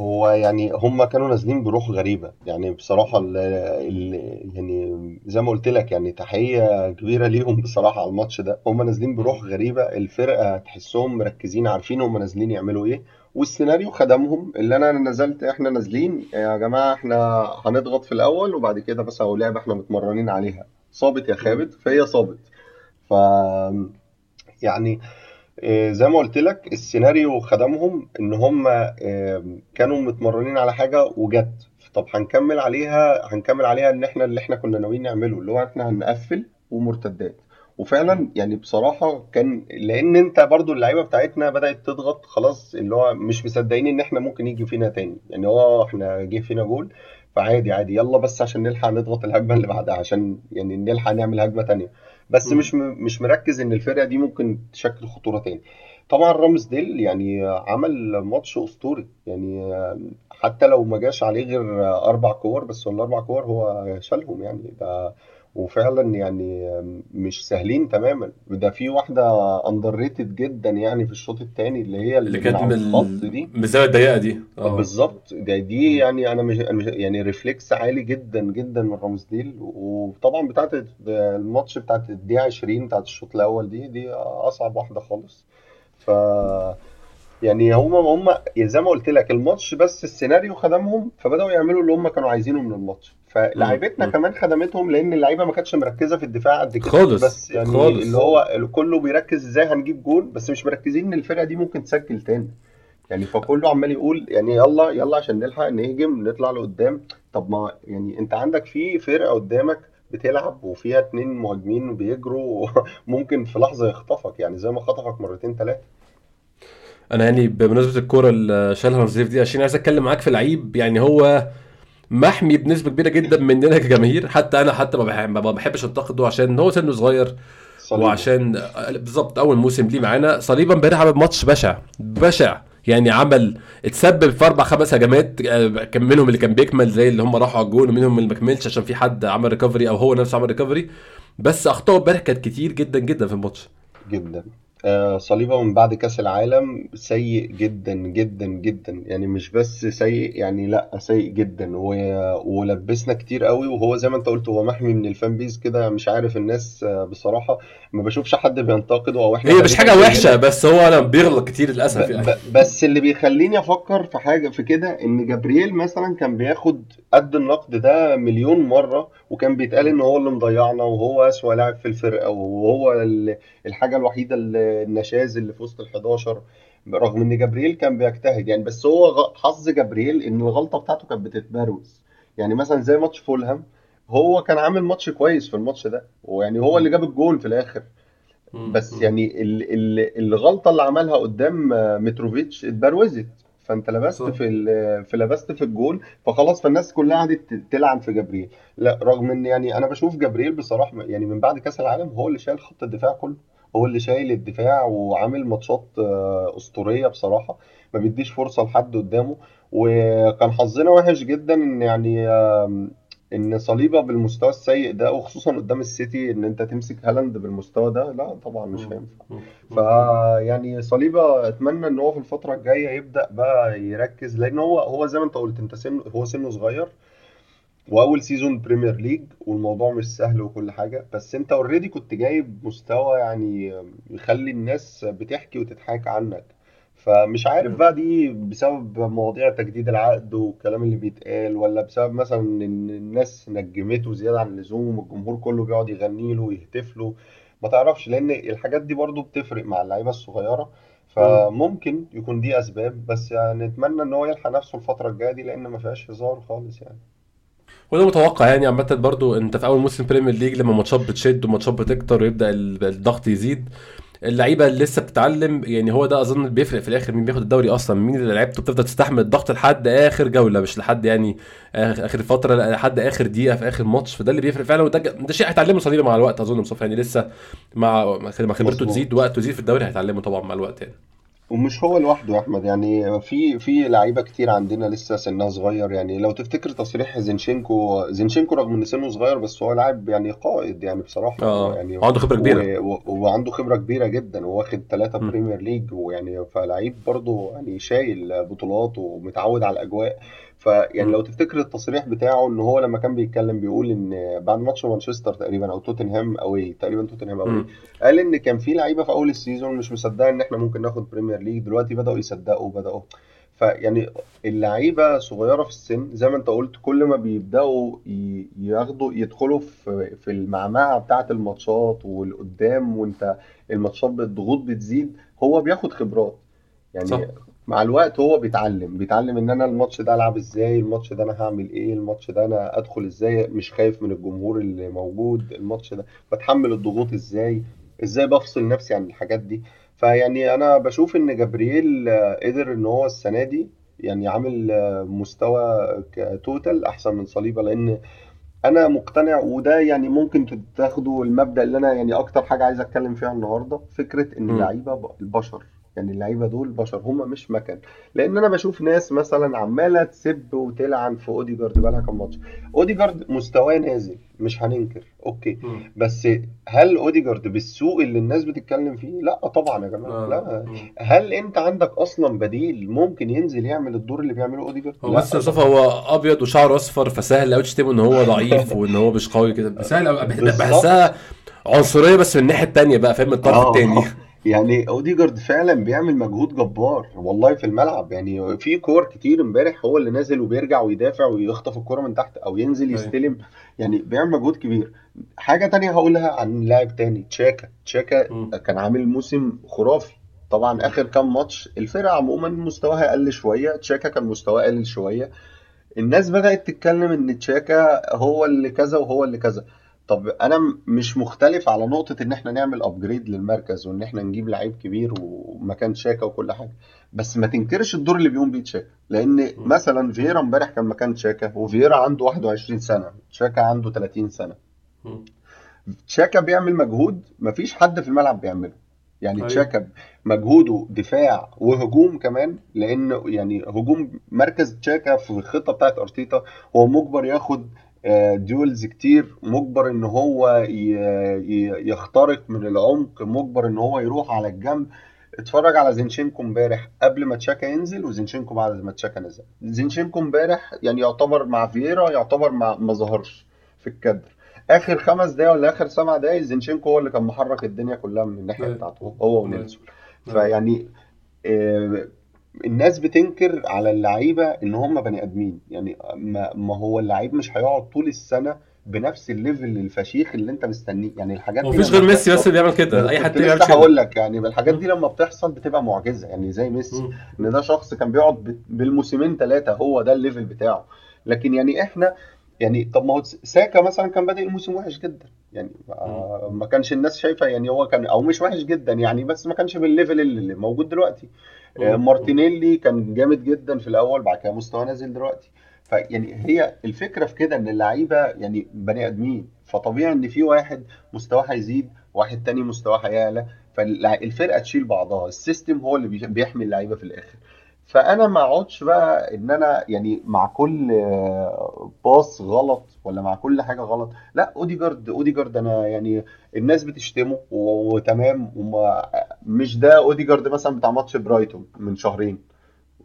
هو يعني هم كانوا نازلين بروح غريبة. يعني بصراحة ال ال يعني زي ما قلت لك يعني تحية كبيرة ليهم بصراحة على الماتش ده. هم نازلين بروح غريبة. الفرقة تحسهم مركزين عارفين هم نازلين يعملوا إيه. والسيناريو خدمهم. اللي أنا نزلت إحنا نازلين. يا جماعة إحنا هنضغط في الأول وبعد كده بس هو لعبة إحنا متمرنين عليها. صابت يا خابت فهي صابت. ف يعني زي ما قلت لك السيناريو خدمهم إن هم آه، كانوا متمرنين على حاجة وجت. طب هنكمل عليها هنكمل عليها إن إحنا اللي إحنا كنا ناويين نعمله اللي هو إحنا هنقفل ومرتدات. وفعلا يعني بصراحة كان لأن أنت برضو اللعيبة بتاعتنا بدأت تضغط خلاص اللي هو مش مصدقين إن إحنا ممكن يجي فينا تاني. يعني هو إحنا جه فينا جول فعادي عادي يلا بس عشان نلحق نضغط الهجمة اللي بعدها عشان يعني نلحق نعمل هجمة تانية. بس مش مش مركز إن الفرقة دي ممكن تشكل خطورة تاني. طبعا رامزديل يعني عمل ماتش أسطوري. يعني حتى لو ما جاش عليه غير أربع كور بس ولا أربع كور هو شالهم يعني. ده وفعلا يعني مش سهلين تماما. ده في واحدة underrated جدا يعني في الشوط الثاني اللي هي اللي كانت من الخط دي. من الزاويه الضيقة دي. آه. بالظبط. ده دي يعني أنا مش يعني reflex عالي جدا جدا من رامزديل وطبعا بتاعت الماتش بتاعت الدقيقة 20 بتاعت الشوط الأول دي دي أصعب واحدة خالص. ف يعني هم هم زي ما قلت لك الماتش بس السيناريو خدمهم فبدأوا يعملوا اللي هم كانوا عايزينه من الماتش. فلعيبتنا كمان خدمتهم لأن اللعيبة ما كانتش مركزة في الدفاع قد كده. خالص. بس يعني خالص. اللي هو كله بيركز إزاي هنجيب جول بس مش مركزين إن الفرقة دي ممكن تسجل تاني. يعني فكله عمال يقول يعني يلا يلا عشان نلحق نهجم نطلع لقدام. طب ما يعني أنت عندك في فرقة قدامك بتلعب وفيها اتنين مهاجمين بيجروا ممكن في لحظة يخطفك. يعني زي ما خطفك مرتين ثلاثة أنا يعني بمناسبة الكورة اللي شالها نظيف دي عشان عايز أتكلم معاك في لعيب يعني هو محمي بنسبة كبيرة جدا مننا كجماهير. حتى أنا حتى ما بحب ما بحبش أنتقده عشان هو سنه صغير صليبا. وعشان بالظبط أول موسم ليه معانا. صليبا امبارح عمل ماتش بشع بشع. يعني عمل اتسبب في أربع خمس هجمات كان منهم اللي كان بيكمل زي اللي هم راحوا على الجون ومنهم اللي ما كملش عشان في حد عمل recovery أو هو نفسه عمل recovery بس اخطائه امبارح كانت كتير جدا جدا في الماتش. جدا. آه، صليبة من بعد كأس العالم سيء جدا جدا جدا. يعني مش بس سيء يعني لأ سيء جدا. و... ولبسنا كتير قوي. وهو زي ما انت قلت هو محمي من ال fan base كده. مش عارف الناس آه، بصراحة ما بشوفش حد بينتقده أو إحنا هي مش حاجة وحشة بس هو أنا بيغلط كتير للأسف ب... يعني. ب... بس اللي بيخليني أفكر في حاجة في كده إن جابرييل مثلا كان بياخد قد النقد ده مليون مرة وكان بيتقال إن هو اللي مضيعنا وهو أسوأ لاعب في الفرقة وهو الحاجة الوحيدة اللي النشاز اللي في وسط ال 11 رغم إن جبريل كان بيجتهد يعني. بس هو حظ جبريل إن الغلطة بتاعته كانت بتتبروز. يعني مثلا زي ماتش فولهام هو كان عامل ماتش كويس في الماتش ده ويعني هو اللي جاب الجول في الآخر. بس يعني ال ال الغلطة اللي عملها قدام متروفيتش اتبروزت فأنت لبست في في لبست في الجول فخلاص فالناس كلها قعدت تلعن في جبريل لا رغم إن يعني أنا بشوف جبريل بصراحة يعني من بعد كأس العالم هو اللي شايل خط الدفاع كله هو اللي شايل الدفاع وعامل ماتشات آه، أسطورية بصراحة ما بيديش فرصة لحد قدامه. وكان حظنا وحش جدا إن يعني إن صليبة بالمستوى السيء ده وخصوصا قدام السيتي إن أنت تمسك هالاند بالمستوى ده لا طبعا مش هينفع. فيعني صليبة أتمنى إن هو في الفترة الجاية يبدأ بقى يركز لأن هو هو زي ما أنت قلت أنت سنه هو سنه صغير وأول season Premier League والموضوع مش سهل وكل حاجة. بس أنت already كنت جايب مستوى يعني يخلي الناس بتحكي وتتحاك عنك. فمش عارف بقى دي بسبب مواضيع تجديد العقد والكلام اللي بيتقال ولا بسبب مثلا إن الناس نجمته زيادة عن اللزوم والجمهور كله بيقعد يغني له ويهتف له؟ ما تعرفش لأن الحاجات دي برضو بتفرق مع اللعيبة الصغيرة. فممكن يكون دي أسباب بس يعني نتمنى إن هو يلحق نفسه الفترة الجاية دي لأن ما فيهاش هزار خالص يعني. وده متوقع يعني. عامة برضو أنت في أول موسم Premier League لما ماتشات بتشد وماتشات بتكتر ويبدأ الضغط يزيد اللعيبة اللي لسه بتتعلم يعني هو ده أظن بيفرق في الآخر مين بياخد الدوري أصلا مين اللي لعيبته بتفضل تستحمل الضغط لحد آخر جولة مش لحد يعني آخر فترة لحد آخر دقيقة في آخر ماتش فده اللي بيفرق فعلا وده ده شيء هيتعلمه صليبه مع الوقت أظن مصطفى يعني لسه مع خبرته تزيد وقته يزيد في الدوري هيتعلمه طبعا مع الوقت يعني. ومش هو لوحده يا أحمد. يعني في في لعيبة كتير عندنا لسه سنها صغير. يعني لو تفتكر تصريح زينشينكو زينشينكو رغم ان سنه صغير بس هو لاعب يعني قائد يعني بصراحة. آه. يعني عنده خبرة كبيرة. و- و- وعنده خبرة كبيرة جدا. وواخد ثلاثة. Premier League ويعني فلعيب برضه يعني شايل بطولات ومتعود على الأجواء. فيعني. لو تفتكر التصريح بتاعه إن هو لما كان بيتكلم بيقول إن بعد ماتش مانشستر تقريبا أو توتنهام أوي تقريبا توتنهام أوي مم. قال إن كان في لعيبة في أول ال season مش مصدقة إن إحنا ممكن ناخد Premier League دلوقتي بدأوا يصدقوا بداوا فيعني اللعيبة صغيرة في السن زي ما أنت قلت كل ما بيبدأوا ياخدوا يدخلوا في في المعمعة بتاعة الماتشات والقدام وأنت الماتشات بالضغوط بتزيد هو بياخد خبرات صح يعني مع الوقت هو بيتعلم بيتعلم إن أنا الماتش ده ألعب إزاي الماتش ده أنا هعمل إيه الماتش ده أنا أدخل إزاي مش خايف من الجمهور اللي موجود الماتش ده بتحمل الضغوط إزاي إزاي بفصل نفسي عن الحاجات دي. فيعني أنا بشوف إن جابرييل قدر إن هو السنة دي يعني عامل مستوى كتوتال أحسن من صليبة لأن أنا مقتنع وده يعني ممكن تاخدوا المبدأ اللي أنا يعني أكتر حاجة عايز أتكلم فيها النهاردة فكرة إن ب- البشر يعني اللعيبة دول بشر هم مش مكن. لأن أنا بشوف ناس مثلا عمالة تسب وتلعن في أوديجارد بقالها كام ماتش. أوديجارد مستواه نازل مش هننكر. okay. مم. بس هل أوديجارد بالسوء اللي الناس بتتكلم فيه؟ لا طبعا يا جماعة. آه. لا. هل أنت عندك أصلا بديل ممكن ينزل يعمل الدور اللي بيعمله أوديجارد؟ هو بس مصطفى هو أبيض وشعره أصفر فسهل قوي تشتمه إن هو ضعيف وإن هو مش قوي كده. سهل بحسها عنصرية بس من الناحية التانية بقى فاهم؟ الطرف آه. التاني. يعني أوديجارد فعلا بيعمل مجهود جبار والله في الملعب. يعني في كور كتير امبارح هو اللي نازل وبيرجع ويدافع ويخطف الكرة من تحت أو ينزل أيوه. يستلم. يعني بيعمل مجهود كبير. حاجة تانية هقولها عن لاعب تاني تشاكا. تشاكا. كان عامل موسم خرافي. طبعا آخر كام ماتش الفرقة عموما مستواها قل شوية تشاكا كان مستواه قل شوية. الناس بدأت تتكلم إن تشاكا هو اللي كذا وهو اللي كذا. طب أنا م- مش مختلف على نقطة إن إحنا نعمل ابجريد للمركز وإن إحنا نجيب لعيب كبير ومكان تشاكا وكل حاجة. بس ما تنكرش الدور اللي بيقوم بيه تشاكا. لأن. مثلا فييرا امبارح كان مكان تشاكا وفييرا عنده 21 سنة. تشاكا عنده 30 سنة. تشاكا بيعمل مجهود مفيش حد في الملعب بيعمله. يعني تشاكا مجهوده دفاع وهجوم كمان لأن يعني هجوم مركز تشاكا في الخطة بتاعت أرتيتا هو مجبر ياخد duels كتير. مجبر إن هو يخترق من العمق. مجبر إن هو يروح على الجنب. اتفرج على زينشينكو امبارح قبل ما تشاكا ينزل وزينشينكو بعد ما تشاكا نزل. زينشينكو امبارح يعني يعتبر مع فييرا يعتبر مع ما ظهرش في الكادر. آخر خمس دقايق ولا آخر سبع دقايق زينشينكو هو اللي كان محرك الدنيا كلها من الناحية أيوه. بتاعته هو ونيلسون. أيوه. فيعني آه، الناس بتنكر على اللعيبة إن هم بني آدمين يعني ما, ما هو اللعيب مش هيقعد طول السنة بنفس ال level الفشيخ اللي أنت مستنيه يعني الحاجات دي مفيش غير ميسي بس اللي بيعمل كده أي حد لسه بيعملش هقول كده لك يعني الحاجات. دي لما بتحصل بتبقى معجزة يعني زي ميسي. إن ده شخص كان بيقعد بالموسمين ثلاثة هو ده ال level بتاعه لكن يعني إحنا يعني طب ما هو ساكا مثلا كان بادئ الموسم وحش جدا يعني مم. ما كانش الناس شايفة يعني هو كان أو مش وحش جدا يعني بس ما كانش بال level اللي موجود دلوقتي آه،. مارتينيلي كان جامد جدا في الأول بعد كده مستواه نازل دلوقتي. فيعني هي الفكرة في كده إن اللعيبة يعني بني آدمين فطبيعي إن في واحد مستواه هيزيد واحد تاني مستواه هيعلى فالفرقة تشيل بعضها. ال system هو اللي بي- بيحمي اللعيبة في الآخر. فأنا ما أقعدش بقى إن أنا يعني مع كل pass غلط ولا مع كل حاجة غلط. لا أوديجارد أوديجارد أنا يعني الناس بتشتمه وتمام. وما مش ده أوديجارد مثلا بتاع ماتش برايتون من شهرين.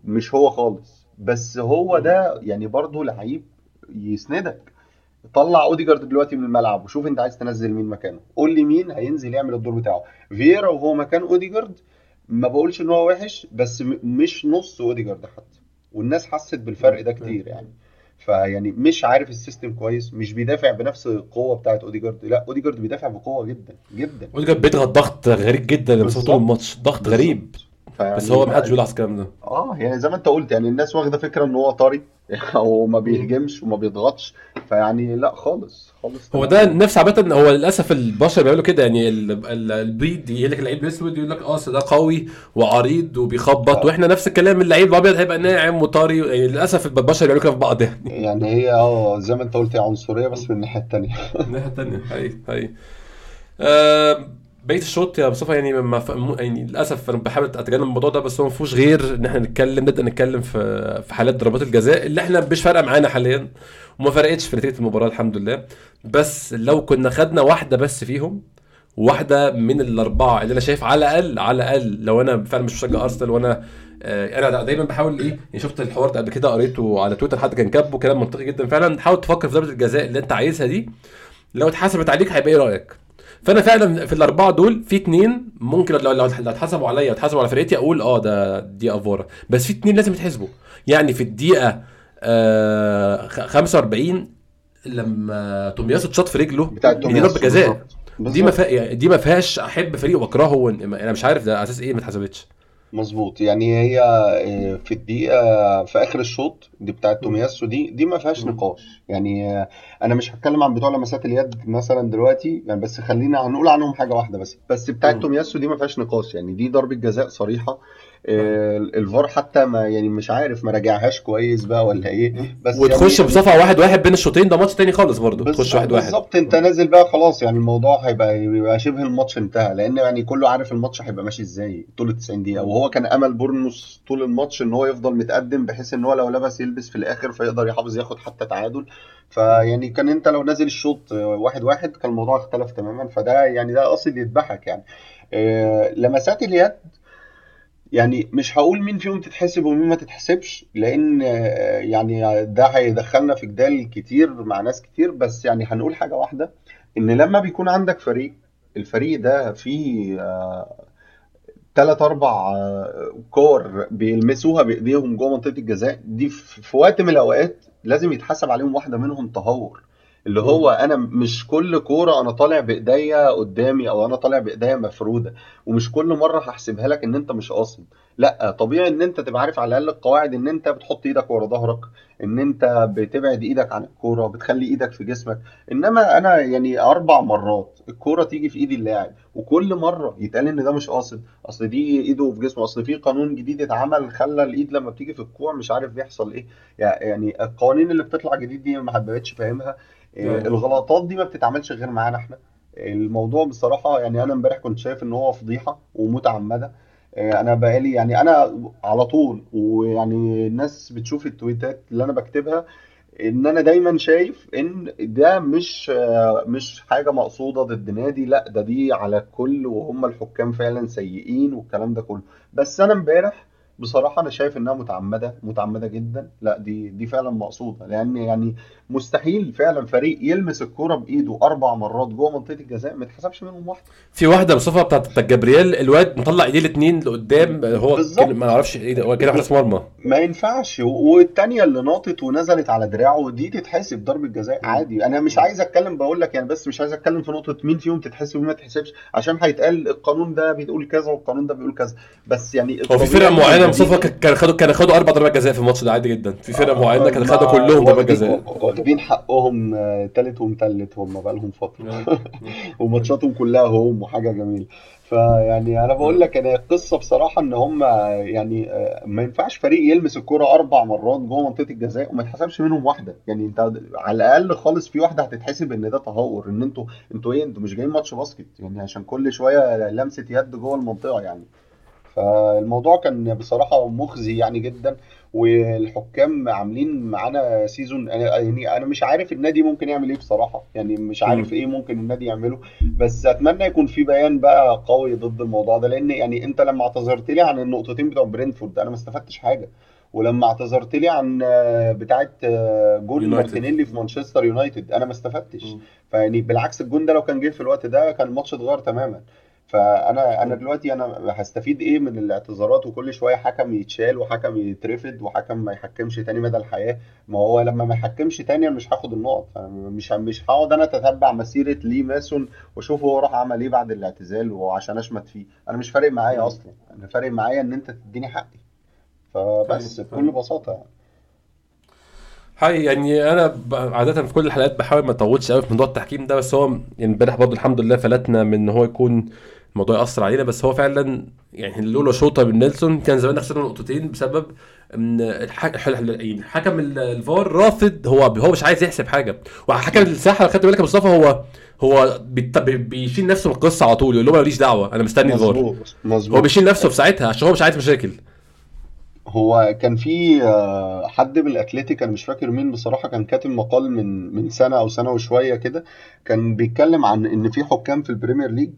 مش هو خالص. بس هو. ده يعني برضه لعيب يسندك. طلع أوديجارد دلوقتي من الملعب وشوف أنت عايز تنزل مين مكانه. قول لي مين هينزل يعمل الدور بتاعه. فييرا وهو مكان أوديجارد ما بقولش إن هو وحش بس م- مش نص اوديجارد حتى. والناس حست بالفرق ده كتير يعني. فيعني مش عارف ال system كويس مش بيدافع بنفس القوة بتاعت اوديجارد لا اوديجارد بيدافع بقوة جدا جدا. اوديجارد بيضغط ضغط غريب جدا لما طول الماتش. ضغط غريب. بالظبط بس فيعني هو محدش لا بيلاحظ الكلام ده. آه يعني زي ما أنت قلت يعني الناس واخدة فكرة إن هو طري أو ما. بيهجمش وما بيضغطش. فيعني لا خالص خالص هو ده نفس عامة هو للأسف البشر بيعملوا كده يعني ال- ال- البيض يقول لك اللعيب الأسود يقول لك آه ده قوي وعريض وبيخبط آه. وإحنا نفس الكلام اللعيب الأبيض هيبقى ناعم وطري يعني للأسف البشر بيعملوا كده في بعض يعني. يعني هي آه زي ما أنت قلت هي عنصرية بس من الناحية التانية. الناحية التانية هي هي آه بقية الشوط يا مصطفى يعني ما ف... يعني للأسف أنا بحاول أتجنب الموضوع ده بس هو ما فيهوش غير إن إحنا نتكلم نبدأ نتكلم في في حالات ضربات الجزاء اللي إحنا مش فارقة معانا حاليا وما فرقتش في نتيجة المباراة الحمد لله. بس لو كنا خدنا واحدة بس فيهم واحدة من الأربعة اللي أنا شايف على الأقل على الأقل لو أنا فعلا مش مشجع أرسنال وأنا آه، أنا دايما بحاول إيه يعني شفت الحوار ده قبل كده قريته على تويتر حد كان كاتبه كلام منطقي جدا. فعلا حاول تفكر في ضربة الجزاء اللي أنت عايزها دي. لو اتحسبت عليك هيبقى إيه رأيك؟ فأنا فعلا في الأربعة دول في اتنين ممكن لو لو اتحسبوا عليا اتحسبوا على فرقتي أقول آه ده دي افوره بس في اتنين لازم يتحسبوا يعني في الدقيقة آه خ- 45 لما تومياسو اتشاط في رجله دي ضربه جزاء. دي ما. يعني دي ما فيهاش أحب فريق وأكرهه أنا مش عارف ده على أساس إيه ما اتحسبتش مظبوط. يعني هي آه، في الدقيقة في آخر الشوط دي بتاعت تومياسو دي دي ما فيهاش. نقاش. يعني آه، أنا مش هتكلم عن بتوع لمسات اليد مثلا دلوقتي يعني بس خلينا هنقول عنهم حاجة واحدة بس. بس بتاعت. تومياسو دي ما فيهاش نقاش. يعني دي ضربة جزاء صريحة. آه، الفار حتى ما يعني مش عارف ما راجعهاش كويس بقى ولا إيه. بس وتخش يعني بصفقه واحد واحد بين الشوطين ده ماتش تاني خالص برضه. تخش واحد واحد. بالظبط. انت نازل بقى خلاص يعني الموضوع هيبقى يبقى شبه الماتش انتهى. لأن يعني كله عارف الماتش هيبقى ماشي إزاي طول ال 90 دقيقه وهو كان أمل بورنموث طول الماتش إن هو يفضل متقدم بحيث إن هو لو لبس يلبس في الآخر فيقدر يحافظ ياخد حتى تعادل. فيعني كان أنت لو نازل الشوط واحد واحد كان الموضوع اختلف تماما. فده يعني ده قصد يذبحك يعني. آه، لمسات اليد يعني مش هقول مين فيهم تتحسب ومين ما تتحسبش لأن آه، يعني ده هيدخلنا في جدال كتير مع ناس كتير بس يعني هنقول حاجة واحدة إن لما بيكون عندك فريق الفريق ده فيه آه، تلات أربع آه، كور بيلمسوها بإيديهم جوه منطقة الجزاء دي في وقت من الأوقات لازم يتحسب عليهم واحدة منهم تهور. اللي هو أنا مش كل كورة أنا طالع بإيديا قدامي أو أنا طالع بإيديا مفرودة ومش كل مرة هحسبها لك إن أنت مش قاصد. لأ طبيعي إن أنت تبقى عارف على الأقل القواعد إن أنت بتحط إيدك ورا ظهرك إن أنت بتبعد إيدك عن الكورة بتخلي إيدك في جسمك. إنما أنا يعني أربع مرات الكورة تيجي في ايد اللاعب وكل مرة يتقال إن ده مش قاصد. أصل دي إيده في جسمه أصل في قانون جديد اتعمل خلى الإيد لما بتيجي في الكوع مش عارف بيحصل إيه. يعني القوانين اللي بتطلع جديد دي ما بقتش فاهمها. الغلطات دي ما بتتعملش غير معانا إحنا. الموضوع بصراحة يعني أنا امبارح كنت شايف إن هو فضيحة ومتعمدة. آه، أنا بقالي يعني أنا على طول ويعني الناس بتشوف التويتات اللي أنا بكتبها إن أنا دايما شايف إن ده مش آه، مش حاجة مقصودة ضد نادي. لأ ده دي على الكل وهم الحكام فعلا سيئين والكلام ده كله. بس أنا امبارح بصراحة أنا شايف إنها متعمدة متعمدة جدا. لأ دي دي فعلا مقصودة. لأن يعني مستحيل فعلا فريق يلمس الكرة بإيده أربع مرات جوه منطقة الجزاء ما يتحسبش منهم واحدة في واحدة مصطفى بتاعت جابرييل الواد مطلع إيديه الاثنين لقدام هو. كان- ما نعرفش إيه ده هو كده حارس مرمى ما ينفعش. و- والتانية اللي ناطت ونزلت على دراعه دي تتحسب ضربة جزاء عادي. أنا مش عايز أتكلم بقول لك يعني بس مش عايز أتكلم في نقطة مين فيهم تتحسب ومين ما تتحسبش عشان هيتقال القانون ده بيقول كذا والقانون ده بيقول كذا. بس يعني هو في فرقة معينة مصطفى ك- كان خدوا كان خدوا أربع ضربات جزاء في الماتش ده عادي جدا. في فرقة معينة كانت خدوا كلهم ضربات جزاء. واخدين حقهم آه، تالت ومتلت هم بقالهم فترة. وماتشاتهم كلها هوم وحاجة جميلة. فيعني أنا بقول لك أنا القصة بصراحة إن هم يعني آه، ما ينفعش فريق يلمس الكره أربع مرات جوه منطقة الجزاء وما يتحسبش منهم واحدة. يعني أنت على الأقل خالص في واحدة هتتحسب إن ده تهور إن أنتوا أنتوا إيه أنتوا مش جايين ماتش باسكت. يعني عشان كل شوية لمسة يد جوه المنطقة يعني. فالموضوع كان بصراحة مخزي يعني جدا. والحكام عاملين معانا season أنا يعني أنا مش عارف النادي ممكن يعمل إيه بصراحة. يعني مش عارف إيه ممكن النادي يعمله. بس أتمنى يكون في بيان بقى قوي ضد الموضوع ده. لأن يعني أنت لما اعتذرت لي عن النقطتين بتوع برينفورد أنا ما استفدتش حاجة. ولما اعتذرت لي عن بتاعه جول. مارتينيلي في مانشستر يونايتد أنا ما استفدتش. فيعني بالعكس الجون ده لو كان جه في الوقت ده كان الماتش اتغير تماما. فانا أنا دلوقتي أنا هستفيد إيه من الاعتذارات؟ وكل شوية حكم يتشال وحكم يترفد وحكم ما يحكمش تاني مدى الحياة. ما هو لما ما يحكمش تاني أنا مش هاخد النقط. مش مش هقعد أنا أتتبع مسيرة لي ماسون وأشوف هو راح عمل إيه بعد الاعتزال وعشان أشمت فيه. أنا مش فارق معايا أصلا. أنا فارق معايا إن أنت تديني حقي. فبس طيب، بكل بساطة يعني. حقيقي يعني أنا عادة في كل الحلقات بحاول ما أطولش قوي في موضوع التحكيم ده بس هو يعني امبارح برضه الحمد لله فلتنا من إن هو يكون الموضوع يأثر علينا بس هو فعلا يعني لولا شوطه من نيلسون كان زمان خسرنا نقطتين بسبب إن الحك... يعني حكم الفار رافض هو هو مش عايز يحسب حاجة. وحكم الساحة خدت بالك يا مصطفى هو هو بيشيل نفسه من القصة على طول يقول لهم ماليش دعوة أنا مستني الفار. هو بيشيل نفسه في ساعتها عشان هو مش عايز مشاكل. هو كان في آه، حد من الأتليتيك أنا مش فاكر مين بصراحة كان كاتب مقال من من سنة أو سنة وشوية كده كان بيتكلم عن إن في حكام في ال Premier League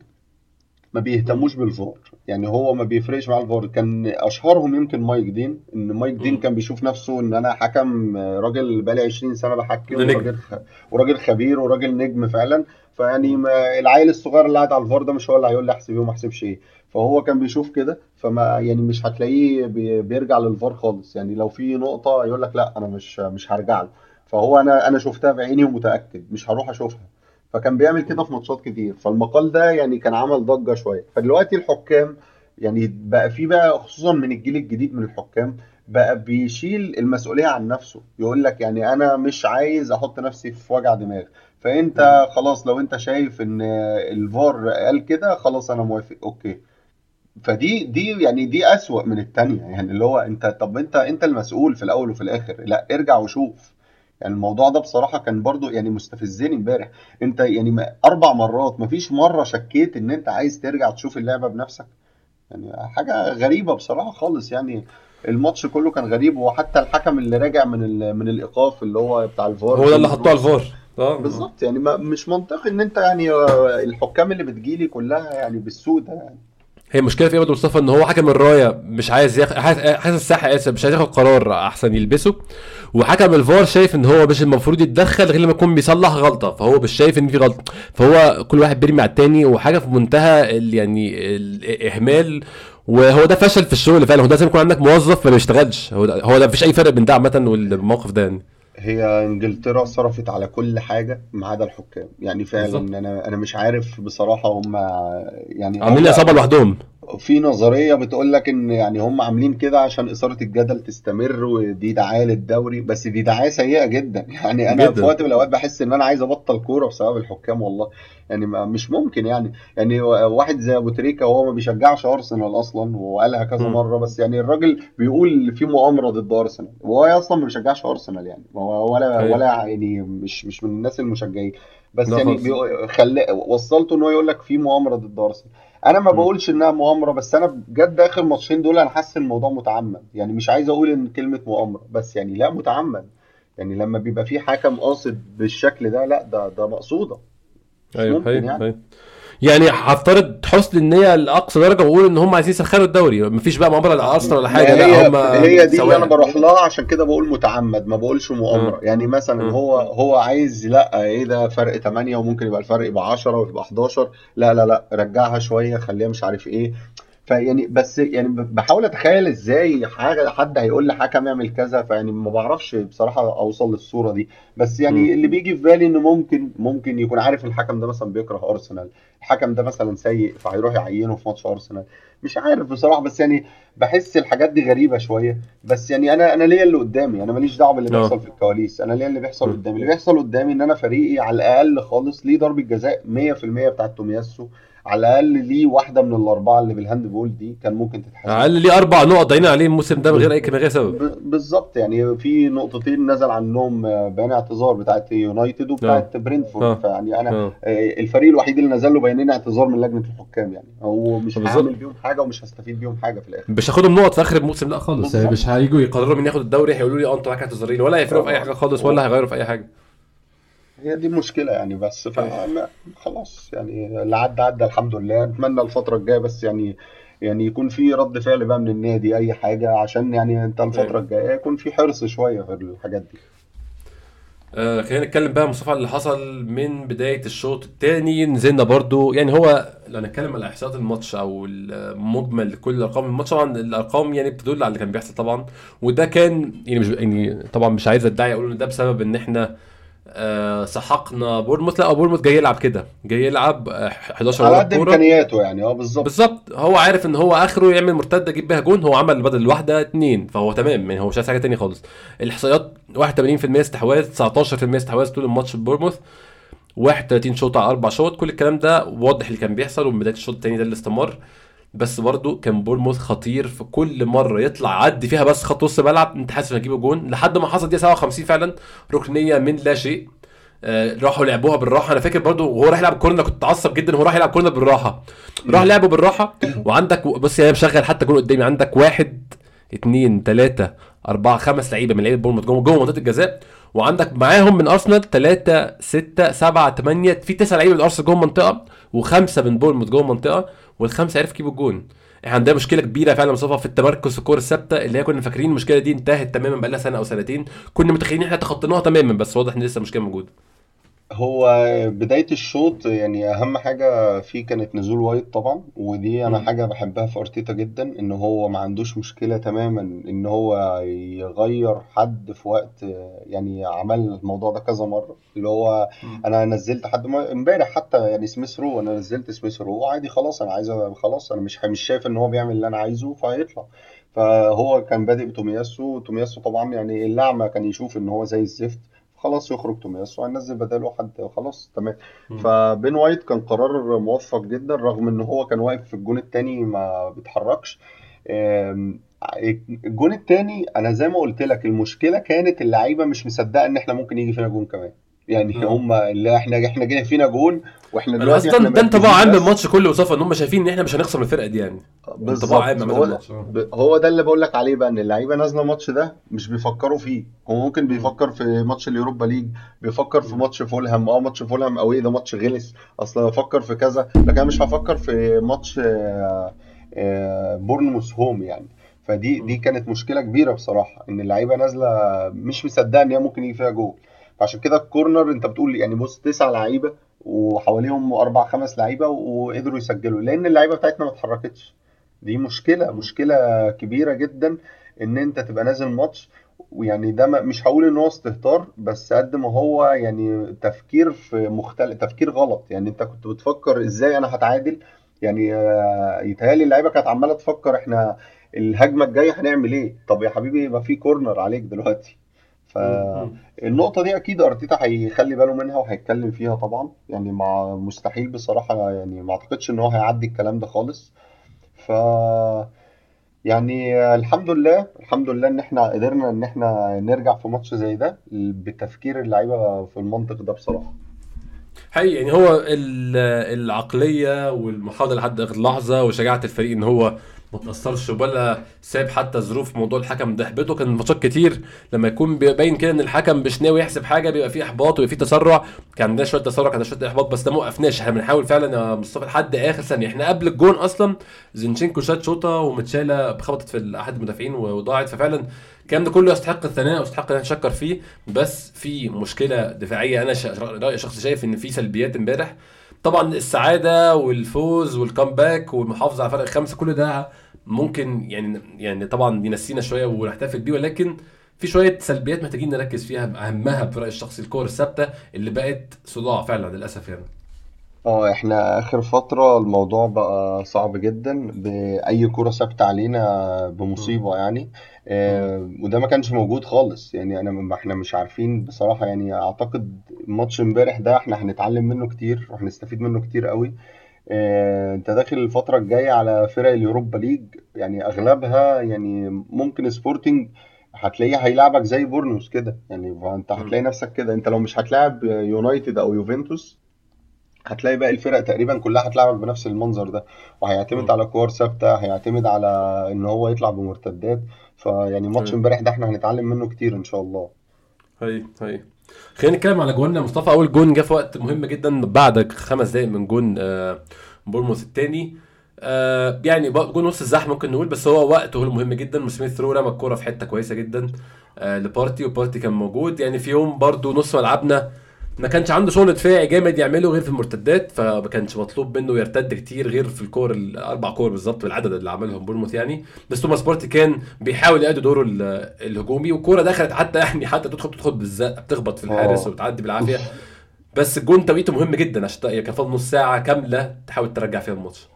ما بيهتموش بالفار يعني هو ما بيفرقش مع الفار كان أشهرهم يمكن مايك دين. إن مايك دين. كان بيشوف نفسه إن أنا حكم راجل بقالي 20 سنة بحكم. وراجل خ... وراجل خبير وراجل نجم فعلا. فيعني ما العيل الصغير اللي قاعد على الفار ده مش هو اللي هيقول لي أحسب إيه وما أحسبش إيه. فهو كان بيشوف كده. فما يعني مش هتلاقيه بي- بيرجع للفار خالص. يعني لو في نقطة يقول لك لا أنا مش مش هرجع له. فهو أنا أنا شفتها بعيني ومتأكد. مش هروح أشوفها. فكان بيعمل كده في ماتشات كتير. فالمقال ده يعني كان عمل ضجة شوية. فدلوقتي الحكام يعني بقى في بقى خصوصا من الجيل الجديد من الحكام بقى بيشيل المسؤولية عن نفسه. يقول لك يعني أنا مش عايز أحط نفسي في وجع دماغ. فأنت خلاص لو أنت شايف إن الفار قال كده خلاص أنا موافق. أوكي. فدي دي يعني دي أسوأ من التانية. يعني اللي هو أنت طب أنت أنت المسؤول في الأول وفي الآخر. لا ارجع وشوف. يعني الموضوع ده بصراحة كان برضو يعني مستفزني امبارح. انت يعني أربع مرات مفيش مرة شكيت إن أنت عايز ترجع تشوف اللعبة بنفسك؟ يعني حاجة غريبة بصراحة خالص. يعني الماتش كله كان غريب وحتى الحكم اللي راجع من. من الإيقاف اللي هو بتاع الفار هو ده اللي حطوه على الفار. آه. بالظبط. يعني ما مش منطقي إن أنت يعني آه، الحكام اللي بتجيلي كلها يعني بالسوء ده يعني. هي المشكلة في إيه برضه مصطفى؟ إن هو حكم الراية مش عايز ياخد حاسس الساحه اسف مش عايز ياخد قرار أحسن يلبسه. وحكم الفار شايف إن هو مش المفروض يتدخل غير لما يكون بيصلح غلطة. فهو مش شايف إن في غلطه فهو كل واحد بيرمي على التاني. وحاجة في منتهى ال يعني الإهمال وهو ده فشل في الشغل فعلا. هو ده لازم يكون عندك موظف ما بيشتغلش. هو ده هو ده مفيش أي فرق بين ده عامة والموقف ده يعني. هي إنجلترا صرفت على كل حاجة ما عدا الحكام يعني فعلا بالظبط. أنا أنا مش عارف بصراحة هم يعني عاملين هم- إصابة لوحدهم في نظرية بتقول لك إن يعني هم عاملين كده عشان إثارة الجدل تستمر ودي دعاية للدوري بس دي دعاية سيئة جدا. يعني أنا جداً. في وقت من الأوقات بحس إن أنا عايز أبطل كورة بسبب الحكام والله. يعني ما مش ممكن يعني. يعني واحد زي أبو تريكة وهو ما بيشجعش أرسنال أصلا وقالها كذا. مرة بس يعني الراجل بيقول في مؤامرة ضد أرسنال. وهو أصلا ما بيشجعش أرسنال يعني. هو ولا أيوة. ولا يعني مش مش من الناس المشجعين. بس يعني خل... وصلته إن هو يقول لك في مؤامرة ضد أرسنال. أنا ما. بقولش انها مؤامرة بس أنا بجد اخر ماتشين دول أنا حاسس الموضوع متعمد يعني مش عايز أقول إن كلمة مؤامرة بس يعني لا متعمد يعني لما بيبقى في حكم قاصد بالشكل ده لا ده ده مقصودة أيوه أيوه يعني. يعني هفترض حسن النية لأقصى درجة وأقول إن هم عايزين يسخروا الدوري. مفيش بقى مؤامرة على ارسنال ولا حاجة. هي لا هم هي دي اللي أنا. بروح لها عشان كده بقول متعمد ما بقولش مؤامرة. يعني مثلا مم. هو هو عايز لا إيه ده فرق 8 وممكن يبقى الفرق يبقى 10 ويبقى 11 لا لا لا رجعها شوية خليها مش عارف إيه. فيعني بس يعني بحاول أتخيل إزاي حاجة حد هيقول لحكم يعمل كذا فيعني ما بعرفش بصراحة أوصل للصورة دي بس يعني مم. اللي بيجي في بالي إنه ممكن ممكن يكون عارف الحكم ده مثلا بيكره أرسنال الحكم ده مثلا سيء فهيروح يعينه في ماتش أرسنال مش عارف بصراحة بس يعني بحس الحاجات دي غريبة شوية بس يعني أنا أنا ليا اللي قدامي أنا ماليش دعوة باللي آه. بيحصل في الكواليس أنا ليا اللي بيحصل م. قدامي اللي بيحصل قدامي إن أنا فريقي على الأقل خالص ليه ضربة جزاء 100% بتاعت تومياسو على الأقل ليه واحدة من الأربعة اللي بال handball دي كان ممكن تتحسب على الأقل ليه أربع نقط ضايعين عليه الموسم ده من غير أي من غير سبب بالظبط يعني في نقطتين نزل عنهم آه، بيان اعتذار بتاعت يونايتد وبتاعت برينفورد آه. فيعني أنا آه. آه، الفريق الوحيد اللي نزل له بيانين اعتذار من لجنة الحكام يعني هو مش. هعمل بيهم حاجة ومش هستفيد بيهم حاجة في الآخر مش هاخدهم نقط في آخر الموسم لا خالص. يعني مش هيجوا يقرروا مين ياخد الدوري هيقولوا لي آه أنتوا معاك اعتذارين ولا هيفرقوا في أي حاجة خالص ولا هيغيروا في أي حاجة هي دي المشكلة يعني بس فما خلاص يعني اللي عدى عدى الحمد لله. نتمنى الفترة الجاية بس يعني يعني يكون في رد فعل بقى من النادي أي حاجة عشان يعني أنت الفترة أيوة. الجاية يكون في حرص شوية في الحاجات دي. آه خلينا نتكلم بقى مصطفى اللي حصل من بداية الشوط الثاني نزلنا برضو يعني هو لو نتكلم على احصائيات الماتش أو المجمل كل ارقام الماتش طبعا الأرقام يعني بتدل على اللي كان بيحصل طبعا. وده كان يعني مش يعني طبعا مش عايز أدعي أقول إن ده بسبب إن إحنا آه سحقنا بورنموث لا بورنموث جاي يلعب كده. جاي يلعب آه 11 على ورا قد إمكانياته يعني. آه بالظبط. بالظبط. هو عارف إن هو آخره يعمل مرتدة يجيب بيها جون هو عمل بدل الواحدة اتنين. فهو تمام يعني هو مش عايز حاجة تانية خالص. الإحصائيات 81% استحواذ 19% استحواذ طول الماتش بورنموث 31 شوت على أربع شوت كل الكلام ده واضح اللي كان بيحصل ومن بداية الشوط الثاني ده اللي استمر. بس برضه كان بورنموث خطير في كل مرة يطلع عدي فيها بس خط وسط ملعب. انت حاسس انه هتجيب جون. لحد ما حصل دقيقة 57 فعلا ركنية من لا شيء. آه، راحوا لعبوها بالراحة. أنا فاكر برضو وهو راح يلعب corner كنت اتعصب جدا. وهو راح يلعب corner بالراحة. راح لعبه بالراحة. وعندك بص يعني مشغل حتى جون قدامي. عندك واحد اثنين ثلاثة أربعة خمس لعيبة من لعيبة بورنموث جوه جوه منطقة الجزاء. وعندك معاهم من أرسنال ثلاثة ستة سبعة ثمانية في تسع لعيبة من أرسنال جوه المنطقة وخمسة من بورنموث جوه المنطقة. والخمسة عرفوا يجيبوا الجون. إحنا عندنا مشكلة كبيرة فعلا مصطفى في التمركز في الكور الثابتة اللي هي كنا فاكرين المشكلة دي انتهت تماما بقى لها سنة أو سنتين كنا متخيلين إحنا تخطيناها تماما بس واضح إن لسه المشكلة موجودة. هو بداية الشوط يعني أهم حاجة فيه كانت نزول وايت طبعا ودي أنا مم. حاجة بحبها في أرتيتا جدا إن هو ما عندوش مشكلة تماما إن هو يغير حد في وقت يعني عمل الموضوع ده كذا مرة اللي هو مم. أنا نزلت حد إمبارح حتى يعني سميث رو أنا نزلت سميث رو عادي خلاص أنا عايز خلاص أنا مش مش شايف إن هو بيعمل اللي أنا عايزه فهيطلع فهو كان بادئ بتومياسو تومياسو طبعا يعني الأعمى كان يشوف إن هو زي الزفت خلاص يخرج تومياسو هننزل بداله حد خلاص تمام. فبن وايت كان قرار موفق جدا رغم إن هو كان واقف في الجون التاني ما بيتحركش. الجون التاني أنا زي ما قلت لك المشكلة كانت اللعيبة مش مصدقة إن إحنا ممكن يجي فينا جون كمان. يعني مم. هم اللي إحنا إحنا جينا فينا جون وإحنا دلوقتي أصلا إحنا ده انطباع عام الماتش كله مصطفى إن هم شايفين إن إحنا مش هنخسر الفرقة دي يعني. انطباع عام هو هو ده اللي بقول لك عليه بقى إن اللعيبة نازلة الماتش ده مش بيفكروا فيه. هو ممكن بيفكر في ماتش اليوروبا ليج بيفكر في ماتش فولهام. آه ماتش فولهام أو إيه ده ماتش غلس. أصلا بفكر في كذا لكن أنا مش هفكر في ماتش آه، آه، بورنموث home يعني. فدي دي كانت مشكلة كبيرة بصراحة إن اللعيبة نازلة مش مصدقة إن هي ممكن يجي فيها جول. فعشان كده ال corner انت بتقول يعني بص تسع لعيبة وحواليهم أربع خمس لعيبة وقدروا يسجلوا لأن اللعيبة بتاعتنا ما اتحركتش. دي مشكلة مشكلة كبيرة جدا إن أنت تبقى نازل ماتش ويعني ده ما- مش هقول إن هو استهتار بس قد ما هو يعني تفكير في مختلف تفكير غلط. يعني أنت كنت بتفكر إزاي أنا هتعادل؟ يعني آه، يتهيألي اللعيبة كانت عمالة تفكر إحنا الهجمة الجاية هنعمل إيه؟ طب يا حبيبي يبقى في كورنر عليك دلوقتي. فالنقطة دي أكيد أرتيتا هيخلي باله منها وهيتكلم فيها طبعا. يعني مع مستحيل بصراحة يعني ما أعتقدش إن هو هيعدي الكلام ده خالص. ف يعني الحمد لله الحمد لله إن إحنا قدرنا إن إحنا نرجع في ماتش زي ده بتفكير اللعيبة في المنطق ده بصراحة. حقيقي يعني هو ال- العقلية والمحاوله لحد آخر لحظة وشجاعة الفريق إن هو ما تأثرش ولا ساب حتى ظروف موضوع الحكم ده. احبطه كان ماتشات كتير. لما يكون باين كده إن الحكم مش ناوي يحسب حاجة بيبقى فيه إحباط فيه تسرع. كان عندنا شوية تسرع كان عندنا شوية إحباط بس ده ما وقفناش. إحنا بنحاول فعلا يا مصطفى لحد آخر ثانية. إحنا قبل الجون أصلا زينشينكو شات شوطة ومتشالة خبطت في أحد المدافعين وضاعت. ففعلا الكلام ده كله يستحق الثناء ويستحق إن نشكر فيه. بس في مشكلة دفاعية. أنا رأيي شخصي شايف إن في سلبيات إمبارح. طبعا السعادة والفوز وال comeback والمحافظة على فرق الخمسه كل ده ممكن يعني يعني طبعا ينسينا شوية ونحتفل بيه ولكن في شوية سلبيات محتاجين نركز فيها اهمها برايي الشخصي الكور الثابتة اللي بقت صداع فعلا للأسف يعني. آه إحنا آخر فترة الموضوع بقى صعب جدا بأي كره ثابتة علينا بمصيبة يعني. آه وده ما كانش موجود خالص. يعني أنا ما إحنا مش عارفين بصراحة. يعني أعتقد ماتش امبارح ده إحنا هنتعلم منه كتير وهنستفيد منه كتير قوي. آه، أنت داخل الفترة الجاية على فرق اليوروبا ليج. يعني أغلبها يعني ممكن سبورتنج هتلاقيه هيلعبك زي بورنموث كده. يعني فأنت هتلاقي نفسك كده. أنت لو مش هتلاعب يونايتد أو يوفنتوس هتلاقي باقي الفرق تقريبا كلها هتلعبك بنفس المنظر ده. وهيعتمد مم. على كور ثابتة هيعتمد على إن هو يطلع بمرتدات. فيعني ماتش. امبارح ده إحنا هنتعلم منه كتير إن شاء الله. هي هي. خلينا نتكلم على جواننا مصطفى. أول جون جه في وقت مهم جدا بعد خمس دقايق من جون آه، بورنموث الثاني آه يعني جون نص الزحمة ممكن نقول بس هو وقته هو المهم جدا. وسميث رو رمى الكورة في حتة كويسة جدا آه لبارتي وبارتي كان موجود. يعني في يوم برضو نص ملعبنا ما كانش عنده شغل دفاعي جامد يعمله غير في المرتدات فما كانش مطلوب منه يرتد كتير غير في الكور الأربع كور بالظبط بالعدد اللي عملهم بورنموث يعني بس توماس بارتي كان بيحاول يأدي دوره ال- الهجومي والكورة دخلت حتى يعني حتى تدخل تدخل بالزق بتخبط في الحارس. وبتعدي بالعافية بس الجون توقيته مهم جدا عشان ت- كان فاضل نص ساعة كاملة تحاول ترجع فيها الماتش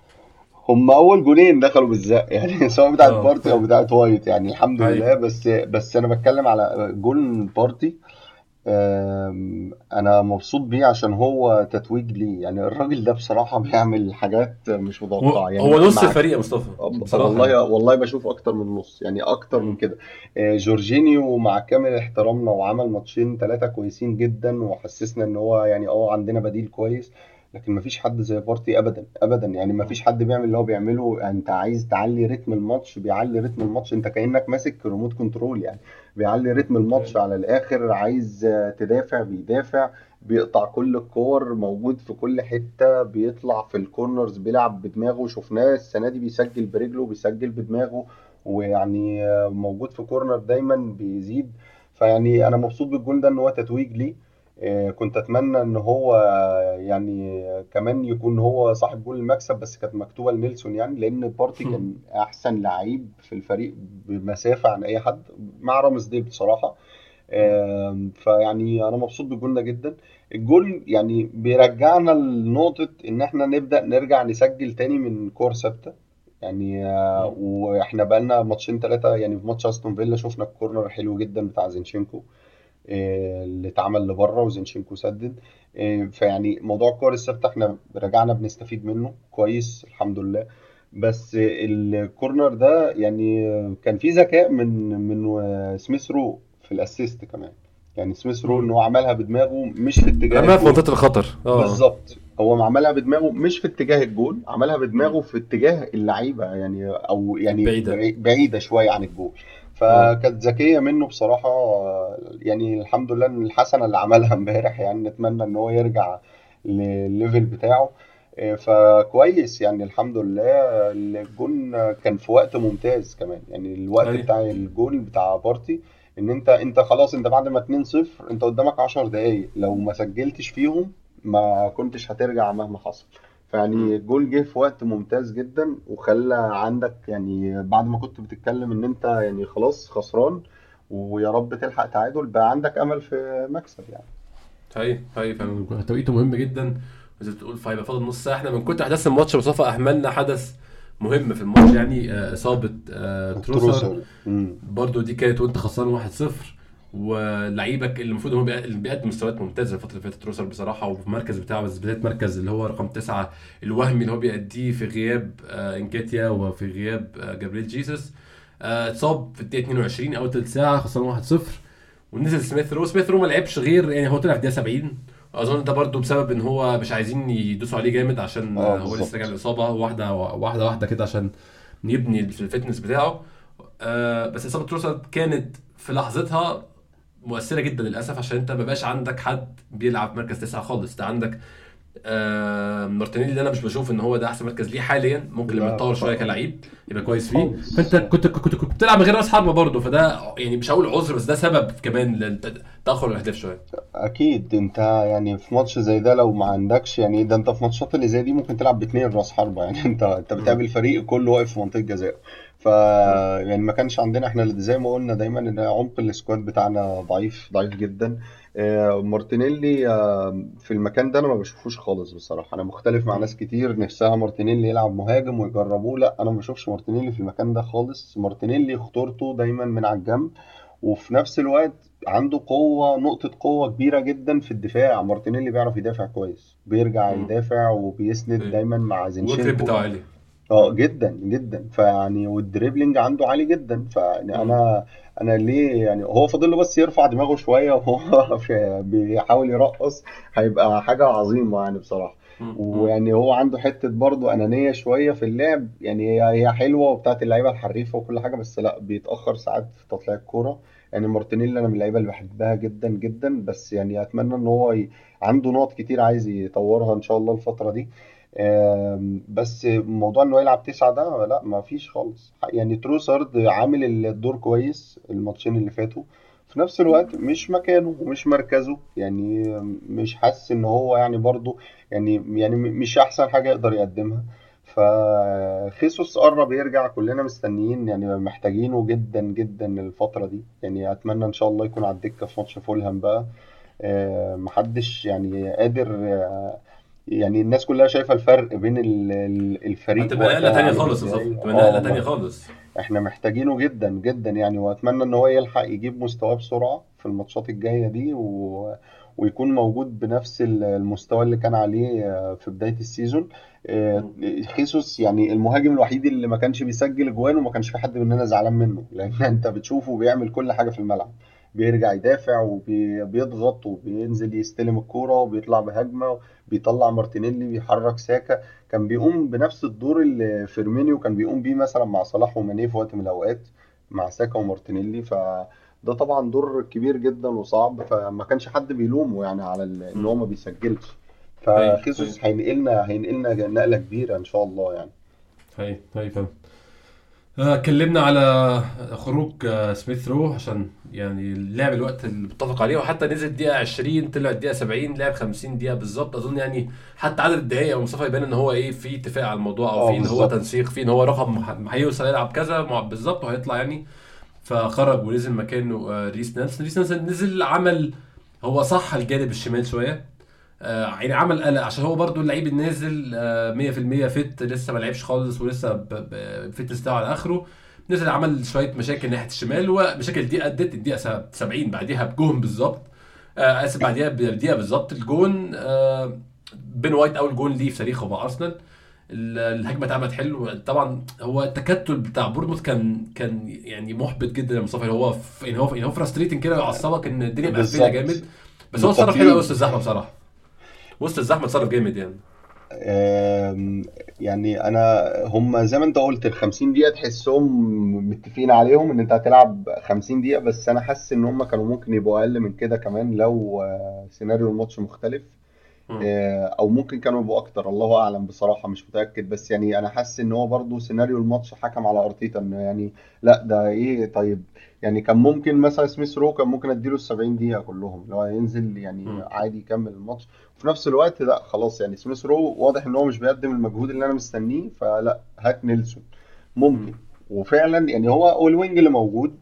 هم أول جولين دخلوا بالزق يعني سواء بتاعت آه. بارتي أو بتاعت وايت يعني الحمد أيوة. لله بس بس أنا بتكلم على جول بارتي أنا مبسوط بيه عشان هو تتويج ليه. يعني الراجل ده بصراحة بيعمل حاجات مش هو, متوقعة. يعني هو نص الفريق يا مصطفى بصراحة. يعني والله والله بشوف أكتر من نص يعني أكتر من. كده. آه، جورجينيو مع كامل احترامنا وعمل ماتشين ثلاثة كويسين جدا وحسسنا إن هو يعني آه عندنا بديل كويس لكن مفيش حد زي بارتي ابدا ابدا. يعني مفيش حد بيعمل اللي هو بيعمله. أنت عايز تعلي رتم الماتش بيعلي رتم الماتش. أنت كأنك ماسك remote control يعني. بيعلي رتم الماتش على الآخر عايز تدافع بيدافع بيقطع كل الكور موجود في كل حتة بيطلع في ال corners بيلعب بدماغه. شفناه السنة دي بيسجل برجله بيسجل بدماغه ويعني موجود في corner دايما بيزيد. فيعني أنا مبسوط بالجول ده إن هو تتويج ليه. كنت أتمنى إن هو آه، يعني آه، كمان يكون هو صاحب جول المكسب بس كانت مكتوبة لنيلسون يعني لأن بارتي كان أحسن لعيب في الفريق بمسافة عن أي حد مع رامسديل بصراحة. آم، فيعني أنا مبسوط بالجول ده جدا. الجول يعني بيرجعنا لنقطة إن إحنا نبدأ نرجع نسجل تاني من كور ثابتة. يعني آه،. وإحنا بقالنا ماتشين ثلاثة يعني في ماتش أستون فيلا شفنا ال corner حلو جدا بتاع زينشينكو. آه، اللي اتعمل لبره وزينشينكو سدد. آه، فيعني موضوع الكور الثابتة إحنا رجعنا بنستفيد منه كويس الحمد لله. بس ال corner ده يعني كان في ذكاء من من آه، سميث رو في ال assist كمان. يعني سميث رو إن. هو عملها بدماغه مش في اتجاه رماها في منطقة الخطر. آه. بالظبط. هو عملها بدماغه مش في اتجاه الجول عملها بدماغه في اتجاه اللعيبة يعني أو يعني بعيدة. بعي- بعيدة شوية عن الجول فكانت ذكية منه بصراحة يعني الحمد لله إن الحسنة اللي عملها امبارح يعني نتمنى إن هو يرجع للل level بتاعه. إيه، فكويس يعني الحمد لله الجون كان في وقت ممتاز كمان. يعني الوقت أيوه. بتاع الجول بتاع بارتي إن أنت أنت خلاص أنت بعد ما 2-0 أنت قدامك 10 دقايق. لو ما سجلتش فيهم ما كنتش هترجع مهما حصل. فيعني. الجول جه في وقت ممتاز جدا وخلى عندك يعني بعد ما كنت بتتكلم إن أنت يعني خلاص خسران ويا رب تلحق تعادل بقى عندك أمل في مكسب يعني. هاي هاي فعلا. توقيته مهم جدا. زي ما بتقول فهيبقى فاضل نص ساعة. إحنا من كتر احداث الماتش مصطفى أهملنا حدث مهم في الماتش يعني آه، إصابة آه، تروسر. برضو دي كانت وأنت خسران 1-0 ولعيبك اللي المفروض هو بيقدم مستويات ممتازة الفترة اللي فاتت تروسر بصراحة وفي المركز بتاعه بس بالذات مركز اللي هو رقم تسعة الوهمي اللي هو بيأديه في غياب آه، انكاتيا وفي غياب آه، جابريل جيسوس. آه، اتصاب في الدقيقة 22 أول ثلث ساعة خسران 1-0 ونزل سميث رو. سميث رو ما لعبش غير يعني هو طلع في الدقيقة 70 أظن ده برضو بسبب إن هو مش عايزين يدوسوا عليه جامد عشان آه، هو لسه راجع من الإصابة. واحدة واحدة واحدة كده عشان يبني في ال fitness بتاعه. آه بس إصابة تروسارد كانت في لحظتها مؤثرة جدا للأسف عشان أنت ما بقاش عندك حد بيلعب مركز تسعة خالص. انت عندك آه مارتينيلي اللي أنا مش بشوف إن هو ده أحسن مركز ليه حاليا. ممكن لما يتطور شوية كلاعب يبقى كويس فيه. فأنت كنت كنت كنت بتلعب من غير رأس حربة برضه فده يعني مش هقول عذر بس ده سبب كمان لتاخر الاهداف شوية. أكيد. أنت يعني في ماتش زي ده لو ما عندكش يعني ده أنت في ماتشات اللي زي دي ممكن تلعب باتنين رأس حربة. يعني أنت أنت. بتقابل فريق كله واقف في منطقة جزاء. ف. يعني ما كانش عندنا إحنا زي ما قلنا دايما إن عمق ال squad بتاعنا ضعيف ضعيف جدا آه، مارتينيلي آه، في المكان ده أنا ما بشوفوش خالص بصراحة أنا مختلف مع. ناس كتير نفسها مارتينيلي يلعب مهاجم ويجربوه لا أنا ما بشوفش مارتينيلي في المكان ده خالص مارتينيلي خطورته دايما من على الجنب وفي نفس الوقت عنده قوة نقطة قوة كبيرة جدا في الدفاع مارتينيلي بيعرف يدافع كويس بيرجع. يدافع وبيسند دايما مع زينشينكو بتاعه عالي آه جدا جدا فيعني وال dribbling عنده عالي جدا فيعني مم. أنا أنا ليه يعني هو فاضل له بس يرفع دماغه شوية وهو في- بيحاول يرقص هيبقى حاجة عظيمة يعني مم. مم. ويعني هو عنده حتة برضه أنانية شوية في اللعب يعني هي هي حلوة وبتاعت اللعيبة الحريفة وكل حاجة بس لأ بيتأخر ساعات في تطليع الكورة يعني مارتينيلي أنا من اللعيبة اللي بحبها جدا جدا بس يعني أتمنى إن هو ي... عنده نقط كتير عايز يطورها إن شاء الله الفترة دي بس موضوع إنه يلعب تسعة ده لا ما فيش خالص. يعني تروسارد عامل الدور كويس الماتشين اللي فاتوا. في نفس الوقت مش مكانه ومش مركزه. يعني مش حاسس إن هو يعني برضه يعني يعني مش أحسن حاجة يقدر يقدمها. فخيسوس قرب يرجع كلنا مستنيين. يعني محتاجينه جدا جدا الفترة دي. يعني أتمنى إن شاء الله يكون على الدكة في ماتش فولهام بقى. محدش يعني قادر يعني الناس كلها شايفة الفرق بين ال- ال- الفريق هتبقى نقله تانية خالص يا إزاي صفا تبقى آه نقله تانية خالص. إحنا محتاجينه جدا جدا يعني وأتمنى إن هو يلحق يجيب مستواه بسرعة في الماتشات الجاية دي و... ويكون موجود بنفس المستوى اللي كان عليه آه، في بداية السيزون. آه، خيسوس يعني المهاجم الوحيد اللي ما كانش بيسجل اجوان وما كانش في حد مننا زعلان منه لأن أنت بتشوفه بيعمل كل حاجة في الملعب. بيرجع يدافع وبيضغط وبينزل يستلم الكورة وبيطلع بهجمة بيطلع مارتينيلي بيحرك ساكا. كان بيقوم بنفس الدور اللي فيرمينيو كان بيقوم بيه مثلا مع صلاح وماني في وقت من الأوقات مع ساكا ومارتينيلي. فده طبعا دور كبير جدا وصعب. فما كانش حد بيلومه يعني على إن هو ما بيسجلش. فخيسوس هينقلنا هينقلنا نقلة كبيرة إن شاء الله يعني. فاهم آه، اتكلمنا على خروج آه، سميث رو عشان يعني لعب الوقت اللي متفق عليه وحتى نزل الدقيقه 20 طلع الدقيقه 70 لعب 50 دقيقة بالظبط. أظن يعني حتى عدد الدقائق أو مصطفى يبان إن هو إيه في اتفاق على الموضوع أو آه في إن هو تنسيق في إن هو رقم هيوصل يلعب كذا بالظبط وهيطلع يعني. فخرج ونزل مكانه آه، ريس نيلسون ريس نيلسون نزل عمل هو صح الجانب الشمال شوية. آه، يعني عمل قلق. عشان هو برضو اللعيب النازل آه، 100% fit لسه ما لعبش خالص ولسه ال fitness بتاعه على آخره. نزل عمل شوية مشاكل ناحية الشمال ومشاكل دي ادت الدقيقة 70 بعديها بجون بالظبط. آه، آسف بعديها بدقيقه بالظبط الجون. آه، بين وايت أول جون ليه في تاريخه مع أرسنال. ال- الهجمة اتعملت حلو. طبعا هو التكتل بتاع بورنموث كان كان يعني محبط جدا يا مصطفى. هو في يعني هو يعني هو frustrating كده يعصبك إن الدنيا مقفله جامد. بس هو اتصرف حلو قوي وسط الزحمه بصراحة. وسط الزحمة اتصرف جامد يعني. يعني أنا هم زي ما أنت قلت ال 50 دقيقة تحسهم متفقين عليهم إن أنت هتلعب 50 دقيقة بس أنا حاسس إن هم كانوا ممكن يبقوا أقل من كده كمان لو آه، سيناريو الماتش مختلف. آه، أو ممكن كانوا يبقوا أكتر الله أعلم بصراحة مش متأكد. بس يعني أنا حاسس إن هو برضو سيناريو الماتش حكم على أرتيتا إنه يعني لأ ده إيه طيب. يعني كان ممكن مثلا سميث رو كان ممكن أديله ال 70 دقيقة كلهم لو ينزل يعني. عادي يكمل الماتش. وفي نفس الوقت لا خلاص يعني سميث رو واضح إن هو مش بيقدم المجهود اللي أنا مستنيه فلا هات نيلسون ممكن مم. وفعلا يعني هو هو ال wing اللي موجود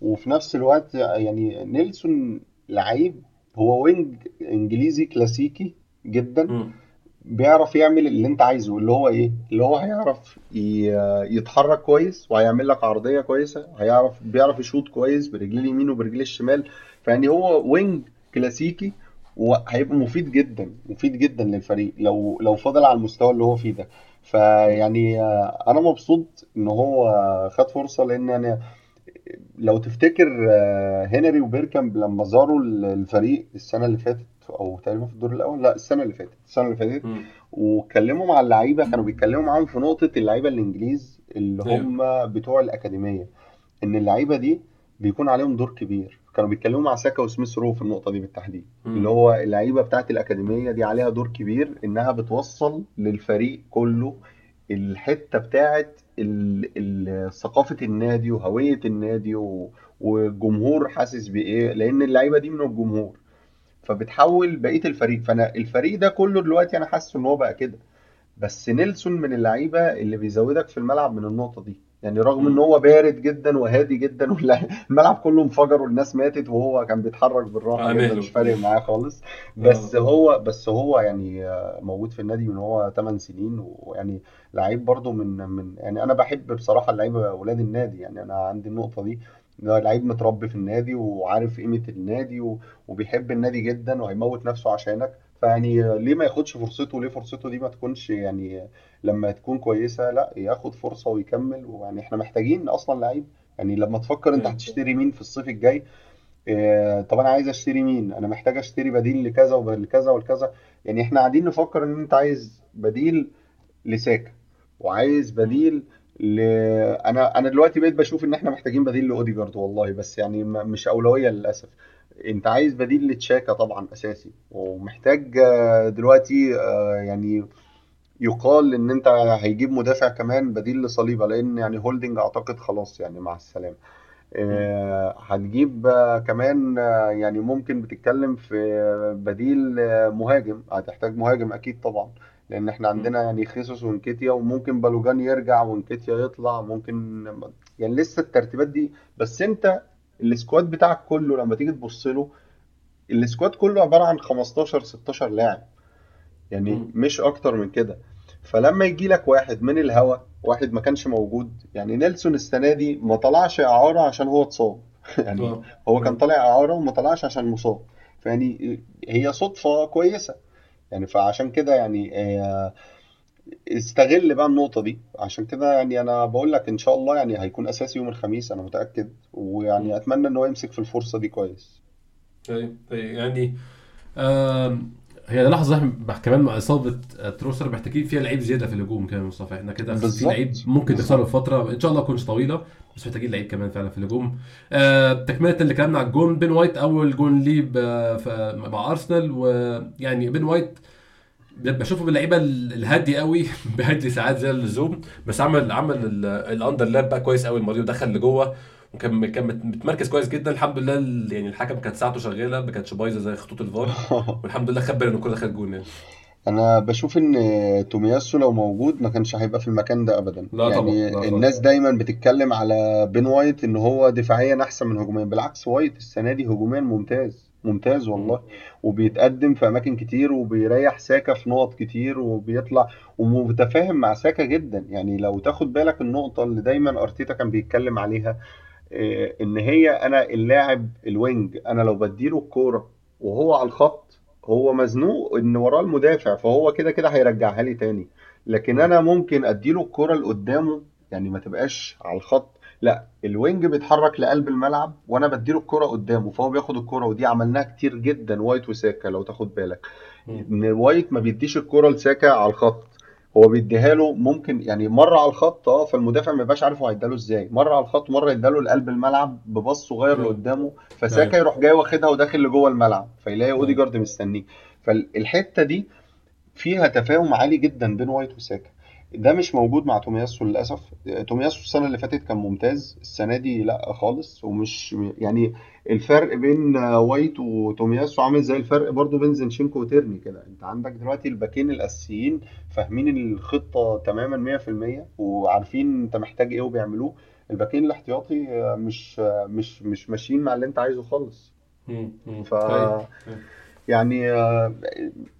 وفي نفس الوقت يعني نيلسون لعيب هو wing إنجليزي كلاسيكي جدا مم. بيعرف يعمل اللي أنت عايزه اللي هو إيه اللي هو هيعرف يتحرك كويس وهيعمل لك عرضية كويسة هيعرف بيعرف يشوط كويس برجليه اليمين وبرجليه الشمال فيعني هو وينج كلاسيكي وهيبقى مفيد جدا مفيد جدا للفريق لو لو فضل على المستوى اللي هو فيه ده. فيعني آه، أنا مبسوط إن هو خد فرصة لأن أنا لو تفتكر آه، هنري وبيركامب لما زاروا الفريق السنة اللي فاتت أو تقريبا في الدور الأول لا السنة اللي فاتت السنة اللي فاتت. واتكلموا مع اللعيبة كانوا بيتكلموا معاهم في نقطة اللعيبة الإنجليز اللي أيوه. هم بتوع الأكاديمية إن اللعيبة دي بيكون عليهم دور كبير. كانوا بيتكلموا مع ساكا وسميث رو في النقطة دي بالتحديد. اللي مم. هو اللعيبة بتاعت الأكاديمية دي عليها دور كبير إنها بتوصل للفريق كله الحتة ال- ثقافة النادي وهوية النادي و- والجمهور حاسس بإيه لأن اللعيبة دي من الجمهور. فبتحول بقية الفريق. فأنا الفريق ده كله دلوقتي أنا حاسس إن هو بقى كده. بس نيلسون من اللعيبة اللي بيزودك في الملعب من النقطة دي. يعني رغم إن. هو بارد جدا وهادي جدا والملعب كله انفجر والناس ماتت وهو كان بيتحرك بالراحة على جدا مش فارق معاه خالص. بس آه هو بس هو يعني آه، موجود في النادي من هو 8 سنين ويعني لعيب برضو من من يعني أنا بحب بصراحة اللعيبة أولاد النادي. يعني أنا عندي النقطة دي لعيب متربي في النادي وعارف قيمة النادي وبيحب النادي جدا وهيموت نفسه عشانك. فيعني ليه ما ياخدش فرصته؟ ليه فرصته دي ما تكونش يعني لما تكون كويسة لا ياخد فرصة ويكمل. ويعني إحنا محتاجين أصلا لعيب. يعني لما تفكر أنت هتشتري مين في الصيف الجاي؟ آه طب أنا عايز أشتري مين؟ أنا محتاج أشتري بديل لكذا ولكذا ولكذا. يعني إحنا قاعدين نفكر إن أنت عايز بديل لساكا وعايز. بديل ل... أنا أنا دلوقتي بقيت بشوف إن إحنا محتاجين بديل لأوديجارد والله بس يعني مش أولوية للأسف. انت عايز بديل لتشاكا طبعا أساسي ومحتاج آه، دلوقتي آه، يعني يقال إن أنت هيجيب مدافع كمان بديل لصليبة لأن يعني هولدنج أعتقد خلاص يعني مع السلامة. هتجيب آه، كمان يعني ممكن بتتكلم في بديل مهاجم. هتحتاج مهاجم أكيد طبعا لأن إحنا. عندنا يعني خيسوس وانكيتيا وممكن بالوجان يرجع وانكيتيا يطلع ممكن يعني لسه الترتيبات دي. بس أنت ال squad بتاعك كله لما تيجي تبص له ال squad كله عبارة عن 15 16 لاعب. يعني. مش أكتر من كده. فلما يجي لك واحد من الهوا واحد ما كانش موجود يعني نيلسون السنة دي ما طلعش إعارة عشان هو اتصاب. يعني آه. هو كان طالع إعارة وما طلعش عشان مصاب. فيعني هي صدفة كويسة. يعني فعشان كده يعني آه، استغل بقى النقطة دي. عشان كده يعني أنا بقول لك إن شاء الله يعني هيكون أساسي يوم الخميس أنا متأكد. ويعني أتمنى إن هو يمسك في الفرصة دي كويس. طيب طيب يعني آم، هي لحظة مع- كمان مع إصابة آه، تروسارد محتاجين فيها لعيب زيادة في الهجوم كمان مصطفى. إحنا كده في بالظبط. لعيب ممكن بالظبط. في فترة إن شاء الله تكونش طويلة بس محتاجين لعيب كمان فعلا في الهجوم. آه تكملة اللي كلامنا على الجون. بين وايت أول جون ليه ب- ف- مع أرسنال ويعني بين وايت بشوفه من اللعيبة ال- الهادي قوي بيهدي ساعات زي اللزوم بس عمل عمل ال- ال underlap بقى كويس قوي المره دي ودخل لجوه وكان كان مت- متمركز كويس جدا. الحمد لله يعني الحكم كانت ساعته شغالة ما كانتش بايظة زي خطوط الفار. والحمد لله خبر ان الكوره دخلت جون يعني. أنا بشوف إن توميياسو لو موجود ما كانش هيبقى في المكان ده ابدا. لا طبعا، يعني لا طبعا. الناس دايما بتتكلم على بين وايت إن هو دفاعيا أحسن من هجوميا. بالعكس وايت السنة دي هجوميا ممتاز. ممتاز والله. وبيتقدم في أماكن كتير وبيريح ساكا في نقط كتير وبيطلع ومتفاهم مع ساكا جدا. يعني لو تاخد بالك النقطة اللي دايما أرتيتا كان بيتكلم عليها إيه، إن هي أنا اللاعب ال wing أنا لو بديله الكورة وهو على الخط هو مزنوق إن وراه المدافع فهو كده كده هيرجعها لي تاني. لكن أنا ممكن أديله الكرة لقدامه يعني ما تبقاش على الخط لا ال wing بيتحرك لقلب الملعب وأنا بديله الكرة قدامه فهو بياخد الكرة ودي عملناها كتير جدا وايت وساكا لو تاخد بالك. إن وايت ما بيديش الكرة لساكا على الخط هو بيديها له ممكن يعني مرة على الخط آه فالمدافع ما يبقاش عارف هو هيداله إزاي. مرة على الخط مرة يداله لقلب الملعب ب pass صغير. لقدامه فساكا. يروح جاي واخدها وداخل لجوه الملعب فيلاقي أوديجارد مستنيه. فالحتة دي فيها تفاهم عالي جدا بين وايت وساكا. ده مش موجود مع تومياسو للأسف تومياسو السنة اللي فاتت كان ممتاز السنة دي لأ خالص ومش يعني الفرق بين وايت وتومياسو عامل زي الفرق برضو بين زينشينكو وتيرني كده انت عندك دلوقتي الباكين الأساسيين فاهمين الخطة تماما 100% وعارفين انت محتاج إيه وبيعملوه الباكين الاحتياطي مش مش مش ماشيين مع اللي انت عايزه خالص. ف طيب. يعني آه،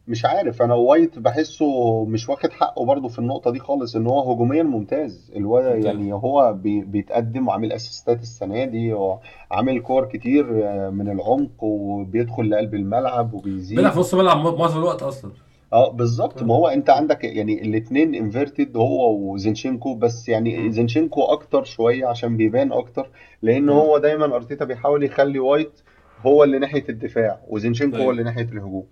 مش عارف. أنا وايت بحسه مش واخد حقه برضه في النقطة دي خالص إن هو هجوميا ممتاز. ممتاز. يعني هو بي- بيتقدم وعامل assistات السنة دي وعامل كور كتير آه، من العمق وبيدخل لقلب الملعب وبيزيد. بيلعب في نص الملعب معظم الوقت أصلا. آه بالظبط. ما هو أنت عندك يعني الاثنين inverted هو وزينشينكو. بس يعني. زينشينكو أكتر شوية عشان بيبان أكتر لأن. هو دايما أرتيتا بيحاول يخلي وايت هو اللي ناحية الدفاع وزينشينكو هو أيوة. اللي ناحية الهجوم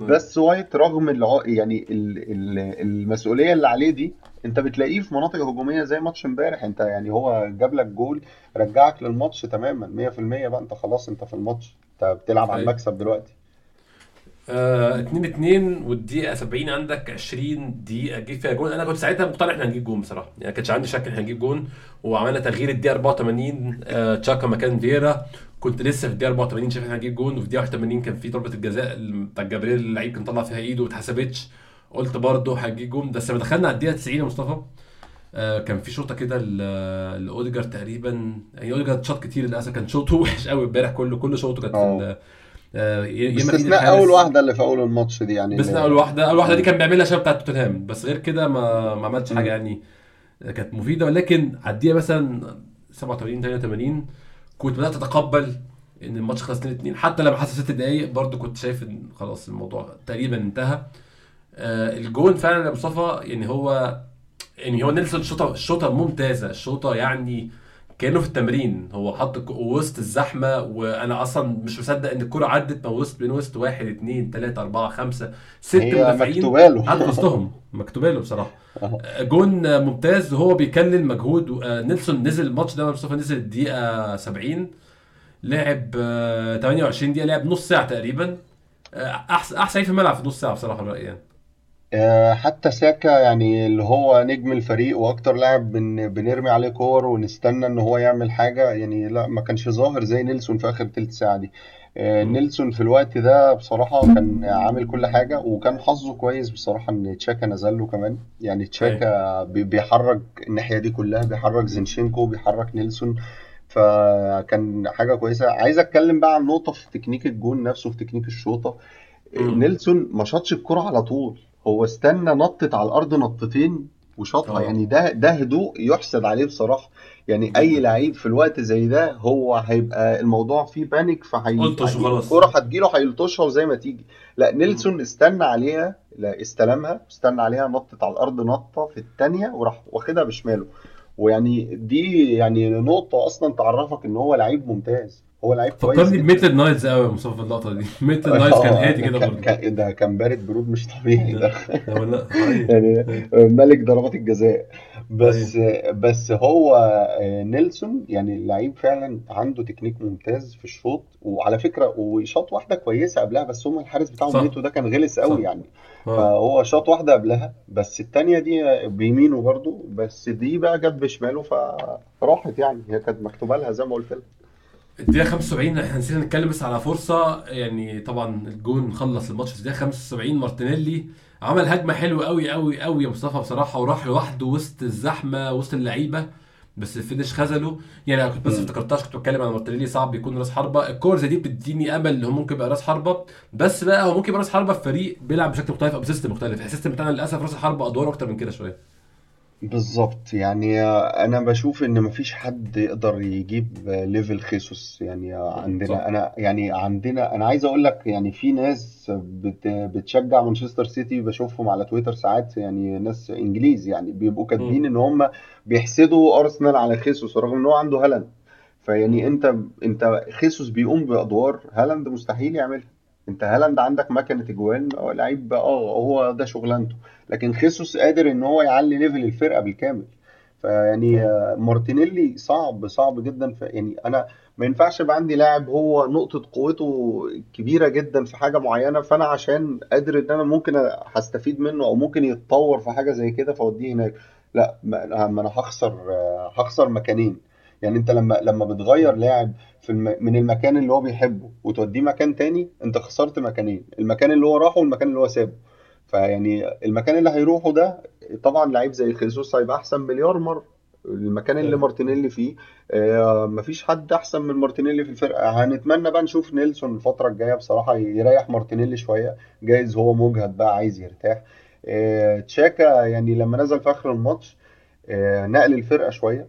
أيوة. بس وايت رغم الع... يعني ال... ال... المسؤولية اللي عليه دي انت بتلاقيه في مناطق هجومية زي ماتش امبارح انت يعني هو جاب لك جول رجعك للماتش تماما 100% بقى انت خلاص انت في الماتش انت بتلعب على أيوة. المكسب دلوقتي آه 2 2 والدقيقة 70 عندك 20 دقيقة جه فيها جون أنا كنت ساعتها مقتنع إحنا هنجيب جون بصراحة يعني ما كانش عندي شك إن إحنا هنجيب جون وعملنا تغيير الدقيقة 84 آه تشاكا مكان فييرا كنت لسه في الدقيقة 84 شايف إحنا هنجيب جون وفي الدقيقة 81 كان في ضربة الجزاء بتاع جبريل اللعيب كان طلع فيها إيده وما اتحسبتش. قلت برضه هنجيب جون بس لما دخلنا على الدقيقة 90 يا مصطفى آه كان في شوطة كده ل- لاوديجارد تقريبا. يعني اوديجارد شاط كتير للأسف كان شوطه وحش قوي امبارح كله كل شوطه كانت آه. آه، باستثناء الحارس أول واحدة اللي في أول الماتش دي يعني بس أول واحدة أول واحدة دي كان بيعملها شبه بتاعت توتنهام بس غير كده ما ما عملش حاجة يعني. كانت مفيدة ولكن على الدقيقة مثلا 87 88 كنت بدأت أتقبل إن الماتش خلص 2 2 حتى لما حصل ست دقايق برضو كنت شايف إن خلاص الموضوع تقريبا انتهى. آه الجون فعلا يا مصطفى يعني هو يعني هو نيلسون الشوطه الشوطه ممتازة. الشوطه يعني كأنه في التمرين. هو حط وسط الزحمة وأنا أصلا مش مصدق إن الكرة عدت من وسط بين وسط واحد اثنين ثلاثة أربعة خمسة ست مدافعين عدوا وسطهم. مكتوبه له بصراحه أهو. جون آه، ممتاز. وهو بيكلل مجهود آه، نيلسون نزل الماتش ده مصطفى نزل الدقيقة 70 لعب آه، 28 دقيقة لعب نص ساعة تقريبا. آه، أحسن احسن في الملعب في نص ساعة بصراحة رأيي يعني. آه، حتى ساكا يعني اللي هو نجم الفريق وأكتر لاعب بن بنرمي عليه كور ونستنى إن هو يعمل حاجة يعني لا ما كانش ظاهر زي نيلسون في آخر تلت ساعة دي. آه،. نيلسون في الوقت ده بصراحة كان عامل كل حاجة وكان حظه كويس بصراحة إن تشاكا نزل له كمان. يعني تشاكا بي- بيحرك الناحية دي كلها بيحرك زينشينكو بيحرك نيلسون. فكان حاجة كويسة. عايز أتكلم بقى عن نقطة في تكنيك الجون نفسه في تكنيك الشوطة. نيلسون ما شاطش الكرة على طول. هو استنى نطت على الأرض نطتين وشاطها. آه. يعني ده ده هدوء يحسد عليه بصراحة. يعني أي لعيب في الوقت زي ده هو هيبقى الموضوع فيه panic فهي الكرة هتجيله هيلطشها وزي ما تيجي. لا. نيلسون استنى عليها لا استلمها استنى عليها نطت على الأرض نطة في الثانية وراح واخدها بشماله. ويعني دي يعني نقطة أصلا تعرفك إن هو لعيب ممتاز. هو لعيب كويس فكرني بميتلاند نايلز قوي يا مصطفى اللقطة دي. ميتلاند نايلز كان آه هادي ده كده برضه. كان- ده كان بارد برود مش طبيعي ده يعني أيوه ملك ضربات الجزاء. بس بس هو آه، نيلسون يعني اللعيب فعلا عنده تكنيك ممتاز في الشوط. وعلى فكرة وشاط واحدة كويسة قبلها بس هم الحارس بتاعهم نيتو ده كان غلس قوي يعني. فهو شاط واحدة قبلها بس التانية دي بيمينه برضو بس دي بقى جت بشماله فراحت يعني. هي كانت مكتوبة لها زي ما قلت لك. الدقيقة 75 إحنا نسينا نتكلم بس على فرصة. يعني طبعا الجون خلص الماتش في الدقيقة 75 مارتينيلي عمل هجمة حلوة قوي قوي قوي يا مصطفى بصراحة وراح لوحده وسط الزحمة وسط اللعيبة بس ال finish خذله. يعني أنا كنت بس. افتكرتهاش كنت بتكلم عن مارتينيلي صعب يكون راس حربة. الكور زي دي بتديني أمل إن هو ممكن يبقى راس حربة. بس بقى هو ممكن يبقى راس حربة في فريق بيلعب بشكل مختلف أو ب system مختلف. ال system بتاعنا للأسف راس الحربة أدواره أكتر من كده شوية. بالظبط يعني أنا بشوف إن مفيش حد يقدر يجيب level خيسوس. يعني عندنا أنا يعني عندنا أنا عايز أقول لك يعني في ناس بت بتشجع مانشستر سيتي بشوفهم على تويتر ساعات يعني ناس إنجليز يعني بيبقوا كاتبين. إن هم بيحسدوا ارسنال على خيسوس رغم إن هو عنده هالاند. فيعني أنت أنت خيسوس بيقوم بأدوار هالاند مستحيل يعملها. أنت هالاند عندك مكنه اجوان آه لعيب آه هو ده شغلانته. لكن خيسوس قادر إن هو يعلي level الفرقة بالكامل. فيعني مارتينيلي صعب صعب جدا. يعني أنا ما ينفعش يبقى عندي لاعب هو نقطة قوته كبيرة جدا في حاجة معينة فأنا عشان قادر إن أنا ممكن هستفيد منه أو ممكن يتطور في حاجة زي كده فأوديه هناك. لا ما أنا هخسر هخسر مكانين. يعني أنت لما لما بتغير لاعب في الم... من المكان اللي هو بيحبه وتوديه مكان تاني أنت خسرت مكانين. المكان اللي هو راحه والمكان اللي هو سابه. فيعني المكان اللي هيروحه ده طبعا لعيب زي خيسوس هيبقى أحسن مليار مرة. المكان اللي أيوه. مارتينيلي فيه آه، مفيش حد أحسن من مارتينيلي في الفرقة. هنتمنى بقى نشوف نيلسون الفترة الجاية بصراحة يريح مارتينيلي شوية. جايز هو مجهد بقى عايز يرتاح. آه، تشاكا يعني لما نزل في آخر الماتش آه، نقل الفرقة شوية.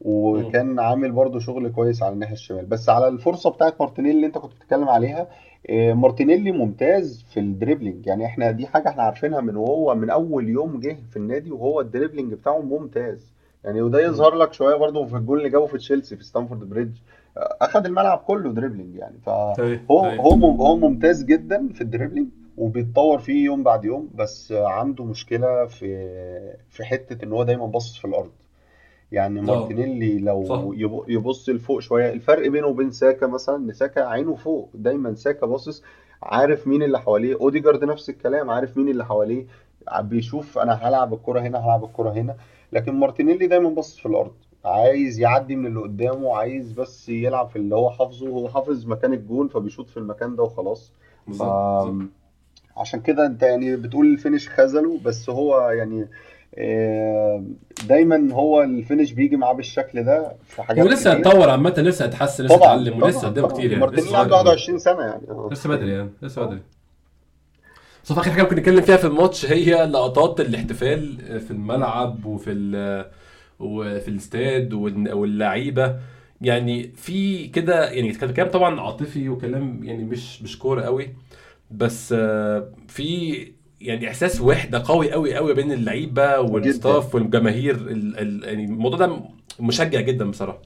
وكان عامل برضو شغل كويس على الناحية الشمال. بس على الفرصة بتاعت مارتينيلي اللي أنت كنت بتتكلم عليها آه، مارتينيلي ممتاز في ال dribbling. يعني إحنا دي حاجة إحنا عارفينها من وهو من أول يوم جه في النادي وهو ال dribbling بتاعه ممتاز. يعني وده. يظهر لك شوية برضو في الجول اللي جابه في تشيلسي في ستانفورد بريدج. آه، أخد الملعب كله dribbling يعني. فهو أيوه هو مم- هو ممتاز جدا في ال dribbling وبيتطور فيه يوم بعد يوم بس عنده مشكلة في في حتة إن هو دايما باصص في الأرض. يعني آه. مارتينيلي صح. لو يب- يبص لفوق شوية الفرق بينه وبين ساكا مثلا إن ساكا عينه فوق دايما ساكا باصص عارف مين اللي حواليه. أوديجارد نفس الكلام عارف مين اللي حواليه. بيشوف أنا هلعب الكرة هنا هلعب الكرة هنا. لكن مارتينيلي دايما باصص في الأرض. عايز يعدي من اللي قدامه عايز بس يلعب في اللي هو حافظه. هو حافظ مكان الجون فبيشوط في المكان ده وخلاص. ف بالظبط. عشان كده أنت يعني بتقول ال finish خذله بس هو يعني آه، دايما هو ال finish بيجي معاه بالشكل ده في حاجات لسه كتير. هيتطور عامة لسه هيتحسن لسه طبعا يتعلم ولسه قدامه كتير يعني صغير عنده قوي 21 سنة يعني. آه. لسه بدري يعني لسه آه. بدري. صف آخر حاجة ممكن نتكلم فيها في الماتش هي لقطات الاحتفال في الملعب وفي ال وفي الاستاد واللعيبة. يعني في كده يعني كان كلام طبعا عاطفي وكلام يعني مش مش كورة قوي بس آه، في يعني إحساس وحدة قوي قوي قوي بين اللعيبة وال staff والجماهير ال ال يعني الموضوع ده مشجع جدا بصراحة.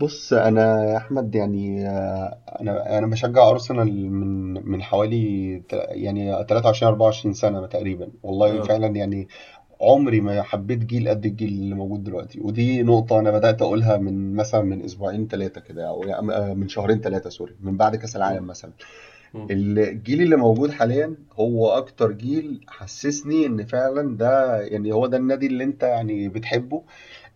بص أنا يا أحمد يعني آه، أنا أنا بشجع أرسنال من من حوالي يعني 23 24 سنة تقريبا. والله آه. فعلا يعني عمري ما حبيت جيل قد الجيل اللي موجود دلوقتي. ودي نقطة أنا بدأت أقولها من مثلا من أسبوعين ثلاثة كده أو يعني آه، من شهرين ثلاثة sorry من بعد كأس العالم مم. مثلا. الجيل اللي موجود حاليا هو أكتر جيل حسسني إن فعلا ده يعني هو ده النادي اللي أنت يعني بتحبه.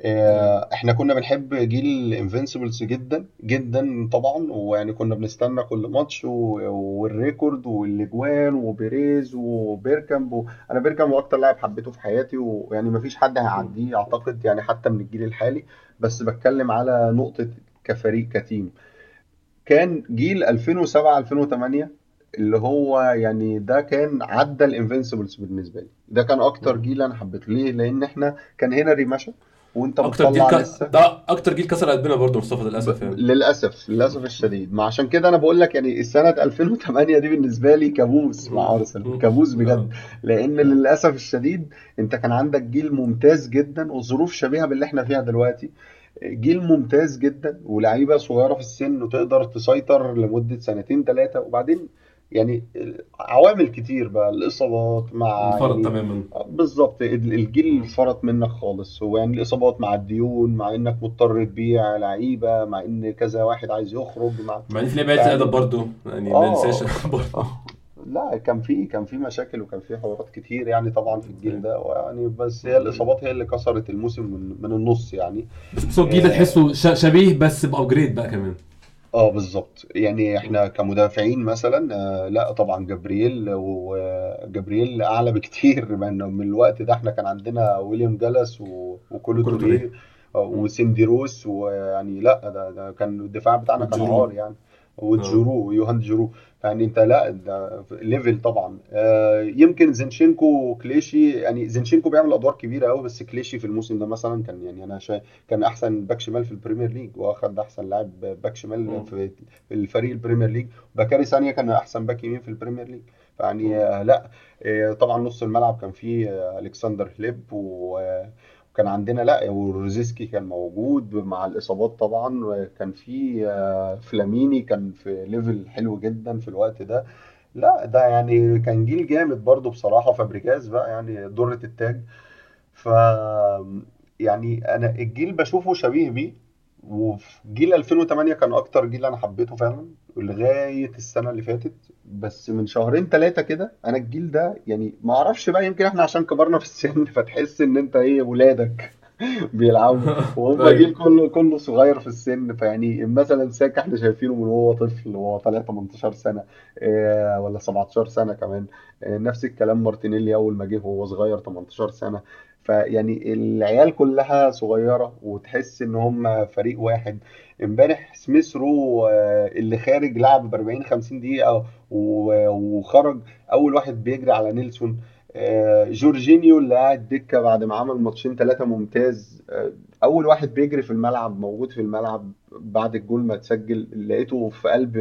آه، إحنا كنا بنحب جيل Invincibles جدا جدا طبعا ويعني كنا بنستنى كل ماتش و- وال record والأجوان وبيريز وبيركامب و... أنا بيركامب هو أكتر لاعب حبيته في حياتي ويعني مفيش حد. هيعديه أعتقد يعني حتى من الجيل الحالي بس بتكلم على نقطة كفريق ك team. كان جيل 2007 2008 اللي هو يعني ده كان عدى ال Invincibles بالنسبة لي. ده كان أكتر. جيل أنا حبيته. ليه؟ لأن إحنا كان هنري مشى وأنت أكتر جيل ك... لسه. ده أكتر جيل كسر قلبنا برضه مصطفى للأسف يعني. للأسف للأسف الشديد. ما عشان كده أنا بقول لك يعني السنة 2008 دي بالنسبة لي كابوس مع. أرسنال. كابوس. بجد. لأن للأسف الشديد أنت كان عندك جيل ممتاز جدا وظروف شبيهة باللي إحنا فيها دلوقتي. جيل ممتاز جدا ولاعيبة صغيرة في السن وتقدر تسيطر لمدة سنتين ثلاثة وبعدين يعني عوامل كتير بقى الإصابات مع انفرد يعني تماما. بالظبط الجيل فرط منك خالص. هو يعني الإصابات مع الديون مع إنك مضطر تبيع لعيبة مع إن كذا واحد عايز يخرج مع مع إن في لعيبة يعني ادب برضه يعني ما ننساش آه. برضه لا كان في كان في مشاكل وكان في حوارات كتير يعني طبعا في الجيل ده يعني بس هي الإصابات هي اللي كسرت الموسم من من النص يعني. بس بس هو الجيل ده آه تحسه ش- شبيه بس ب upgrade بقى كمان. آه، بالظبط. يعني إحنا كمدافعين مثلا آه، لا طبعا جبريل وجبريل أعلى بكتير من من الوقت ده. إحنا كان عندنا ويليام جالاس و- وكولو توريه. آه، وسينديروس ويعني لا ده ده كان الدفاع بتاعنا كان عار يعني. آه وجورو يوهان جورو يعني انت لا ده level طبعا. آه، يمكن زينشينكو وكليشي يعني زينشينكو بيعمل أدوار كبيرة قوي بس كليشي في الموسم ده مثلا كان يعني أنا شايف كان أحسن back شمال في البريمير ليج وأخد أحسن لاعب back شمال مم. في الفريق البريمير ليج بكاري سانيا كان أحسن back يمين في البريمير ليج فيعني. آه، لا. آه، طبعا نص الملعب كان فيه آه، ألكسندر هليب و وكان عندنا لا وروزيسكي كان موجود مع الإصابات طبعا وكان في آه، فلاميني كان في level حلو جدا في الوقت ده. لا ده يعني كان جيل جامد برضو بصراحة. فابريجاس بقى يعني درة التاج. ف يعني أنا الجيل بشوفه شبيه بيه. وفي جيل 2008 كان أكتر جيل أنا حبيته فعلا لغاية السنة اللي فاتت. بس من شهرين ثلاثة كده أنا الجيل ده يعني ما أعرفش بقى يمكن إحنا عشان كبرنا في السن فتحس إن أنت إيه ولادك بيلعبوا. وهم جيل أيوه كله كله صغير في السن فيعني مثلا ساكا إحنا شايفينه من وهو طفل وهو طالع 18 سنة آه، ولا 17 سنة كمان. آه، نفس الكلام مارتينيلي أول ما جه وهو صغير 18 سنة. فيعني العيال كلها صغيرة وتحس إن هم فريق واحد. إمبارح سميث رو آه، اللي خارج لعب ب 40 50 دقيقة و- وخرج أول واحد بيجري على نيلسون. آه، جورجينيو اللي قاعد دكة بعد ما عمل ماتشين ثلاثة ممتاز. آه، أول واحد بيجري في الملعب موجود في الملعب بعد الجول ما اتسجل لقيته في قلب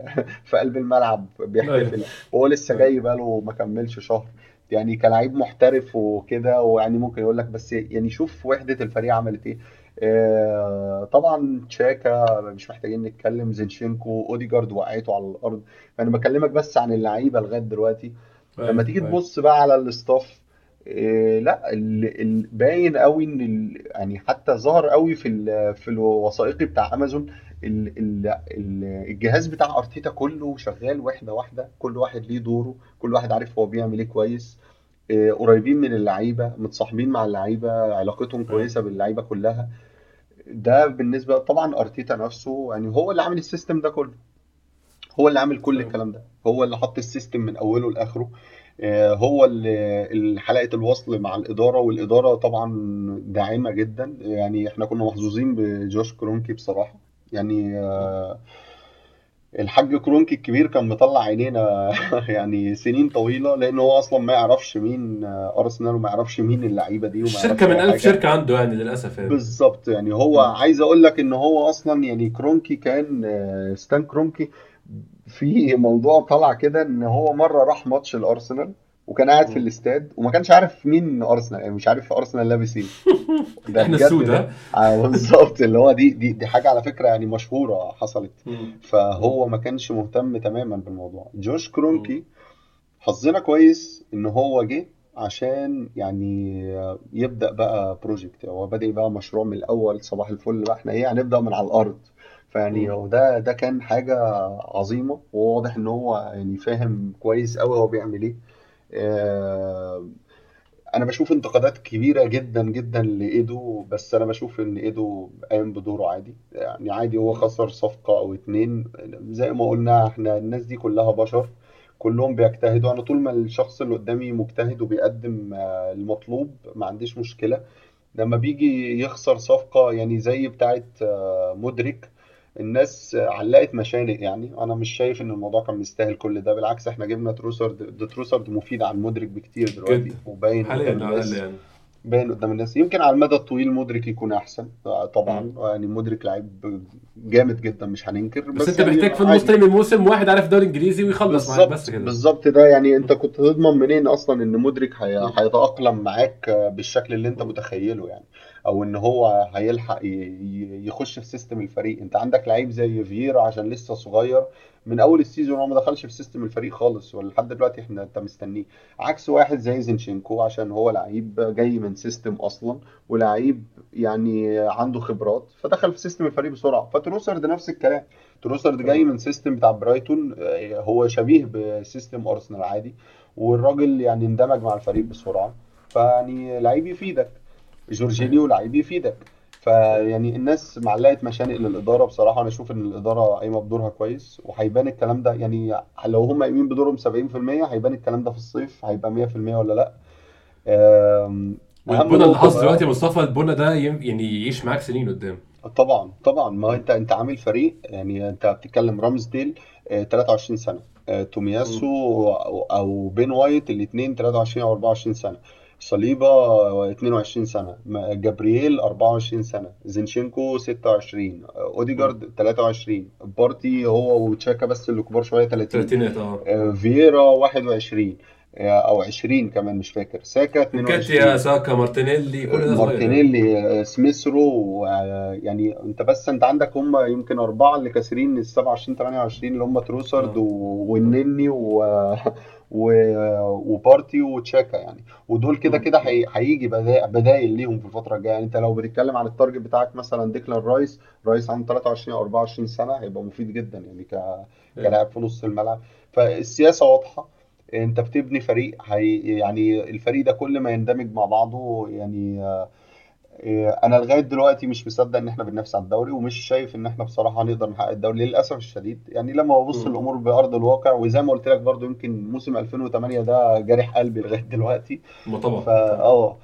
في قلب الملعب بيحتفل. أيوه. وهو لسه أيوه. جاي بقاله ما كملش شهر. يعني كلاعب محترف وكده ويعني ممكن يقول لك بس يعني شوف وحدة الفريق عملت إيه. آه، طبعا تشاكا مش محتاجين نتكلم زينشينكو أوديجارد وقعته على الأرض. أنا بكلمك بس عن اللعيبة لغاية دلوقتي. لما أيوه تيجي أيوه. تبص بقى على ال staff إيه لا ال- ال- باين قوي إن يعني حتى ظهر قوي في في الوثائقي بتاع أمازون الجهاز بتاع أرتيتا كله شغال واحدة واحدة كل واحد ليه دوره كل واحد عارف هو بيعمل إيه كويس. إيه قريبين من اللعيبة متصاحبين مع اللعيبة علاقتهم أيوه كويسة باللعيبة كلها. ده بالنسبة طبعا أرتيتا نفسه يعني هو اللي عامل ال system ده كله. هو اللي عامل كل أيوه الكلام ده. هو اللي حط ال system من أوله لآخره. آه، هو اللي حلقة الوصل مع الإدارة والإدارة طبعا داعمة جدا. يعني إحنا كنا محظوظين بجوش كرونكي بصراحة. يعني آه، الحاج كرونكي الكبير كان مطلع عينينا يعني سنين طويلة لأن هو أصلا ما يعرفش مين آه، أرسنال وما يعرفش مين اللعيبة دي وما يعرفش من حاجة شركة عنده يعني للأسف يعني بالظبط يعني هو. عايز أقول لك إن هو أصلا يعني كرونكي كان آه، ستان كرونكي في موضوع طلع كده إن هو مرة راح ماتش الأرسنال وكان قاعد في. الاستاد وما كانش عارف مين أرسنال يعني مش عارف أرسنال لابس إيه. ده إحنا السود آه، بالظبط. اللي هو دي دي دي حاجة على فكرة يعني مشهورة حصلت. فهو ما كانش مهتم تماما بالموضوع. جوش. كرونكي حظنا كويس إن هو جه عشان يعني يبدأ بقى project هو بادئ بقى مشروع من الأول صباح الفل بقى. إحنا إيه هنبدأ من على الأرض. فيعني. هو ده ده كان حاجة عظيمة. وواضح إن هو يعني فاهم كويس قوي هو بيعمل إيه. أنا بشوف انتقادات كبيرة جدا جدا لإيدو بس أنا بشوف إن إيدو قايم بدوره عادي. يعني عادي هو. خسر صفقة أو اتنين. زي ما قلنا إحنا الناس دي كلها بشر. كلهم بيجتهدوا. أنا طول ما الشخص اللي قدامي مجتهد وبيقدم آه، المطلوب ما عنديش مشكلة. لما بيجي يخسر صفقة يعني زي بتاعت آه، مودريك الناس علقت مشانق يعني. أنا مش شايف إن الموضوع كان مستاهل كل ده بالعكس إحنا جبنا تروسرد ده تروسرد مفيد عن مدرك بكتير دلوقتي وباين حاليا قدام على الاقل الناس. يعني باين قدام الناس. يمكن على المدى الطويل مدرك يكون أحسن. آه، طبعا. مم. يعني مدرك لعيب جامد جدا مش هننكر. بس بس أنت يعني محتاج في النص من الموسم واحد عارف الدوري الانجليزي ويخلص معاك بس كده. بالظبط ده. يعني أنت كنت تضمن منين أصلا إن مدرك هي... هيتأقلم معاك بالشكل اللي أنت متخيله يعني. أو إن هو هيلحق يخش في system الفريق. أنت عندك لعيب زي فييرا عشان لسه صغير من أول ال season هو ما دخلش في system الفريق خالص ولحد دلوقتي إحنا أنت مستنيه. عكس واحد زي زينشينكو عشان هو لعيب جاي من system أصلا ولعيب يعني عنده خبرات فدخل في system الفريق بسرعة. فتروسرد نفس الكلام. تروسرد جاي من system بتاع برايتون آه، هو شبيه ب system أرسنال عادي والراجل يعني اندمج مع الفريق بسرعة. فيعني لعيب يفيدك. جورجينيو لعيب يفيدك. فيعني الناس معلقت مشانق للإدارة بصراحة أنا أشوف إن الإدارة قايمة بدورها كويس وهيبان الكلام ده. يعني لو هم قايمين بدورهم 70% هيبان الكلام ده في الصيف هيبقى 100% ولا لأ؟ والبنا اللي حصل دلوقتي يا مصطفى البنا ده يعني يعيش معاك سنين قدام. طبعا طبعا. ما أنت أنت عامل فريق يعني أنت بتتكلم رامزديل آه، 23 سنة آه، تومياسو أو بين وايت الاثنين 23 أو 24 سنة. صليبا آه، 22 سنة ما- جابرييل 24 سنة زينشينكو 26 آه، أوديجارد 23 بارتي هو وتشاكا بس اللي كبار شوية 30 تلاتينات آه. آه، فييرا 21 آه، أو 20 كمان مش فاكر ساكا نكيتيا 22 ساكا مارتينيلي كل ده مارتينيلي آه، سميثرو يعني انت بس انت عندك هم يمكن أربعة اللي كاسرين ال 27 28 اللي هم تروسارد آه. و- والنني. و... وبارتي وتشاكا يعني. ودول كده. كده هي... هيجي بدا... بدايل ليهم في الفترة الجاية. يعني انت لو بتتكلم عن ال target بتاعك مثلا ديكلان رايس رايس عنده 23 أو 24 سنة هيبقى مفيد جدا يعني ك... كلاعب في نص الملعب. فالسياسة واضحة. انت بتبني فريق هي يعني الفريق ده كل ما يندمج مع بعضه يعني إيه، أنا لغاية دلوقتي مش مصدق إن إحنا بننافس على الدوري ومش شايف إن إحنا بصراحة هنقدر نحقق الدوري للأسف الشديد. يعني لما ببص. الأمور بأرض الواقع وزي ما قلت لك برضو يمكن موسم 2008 ده جارح قلبي لغاية دلوقتي. ما طبعا. فا آه.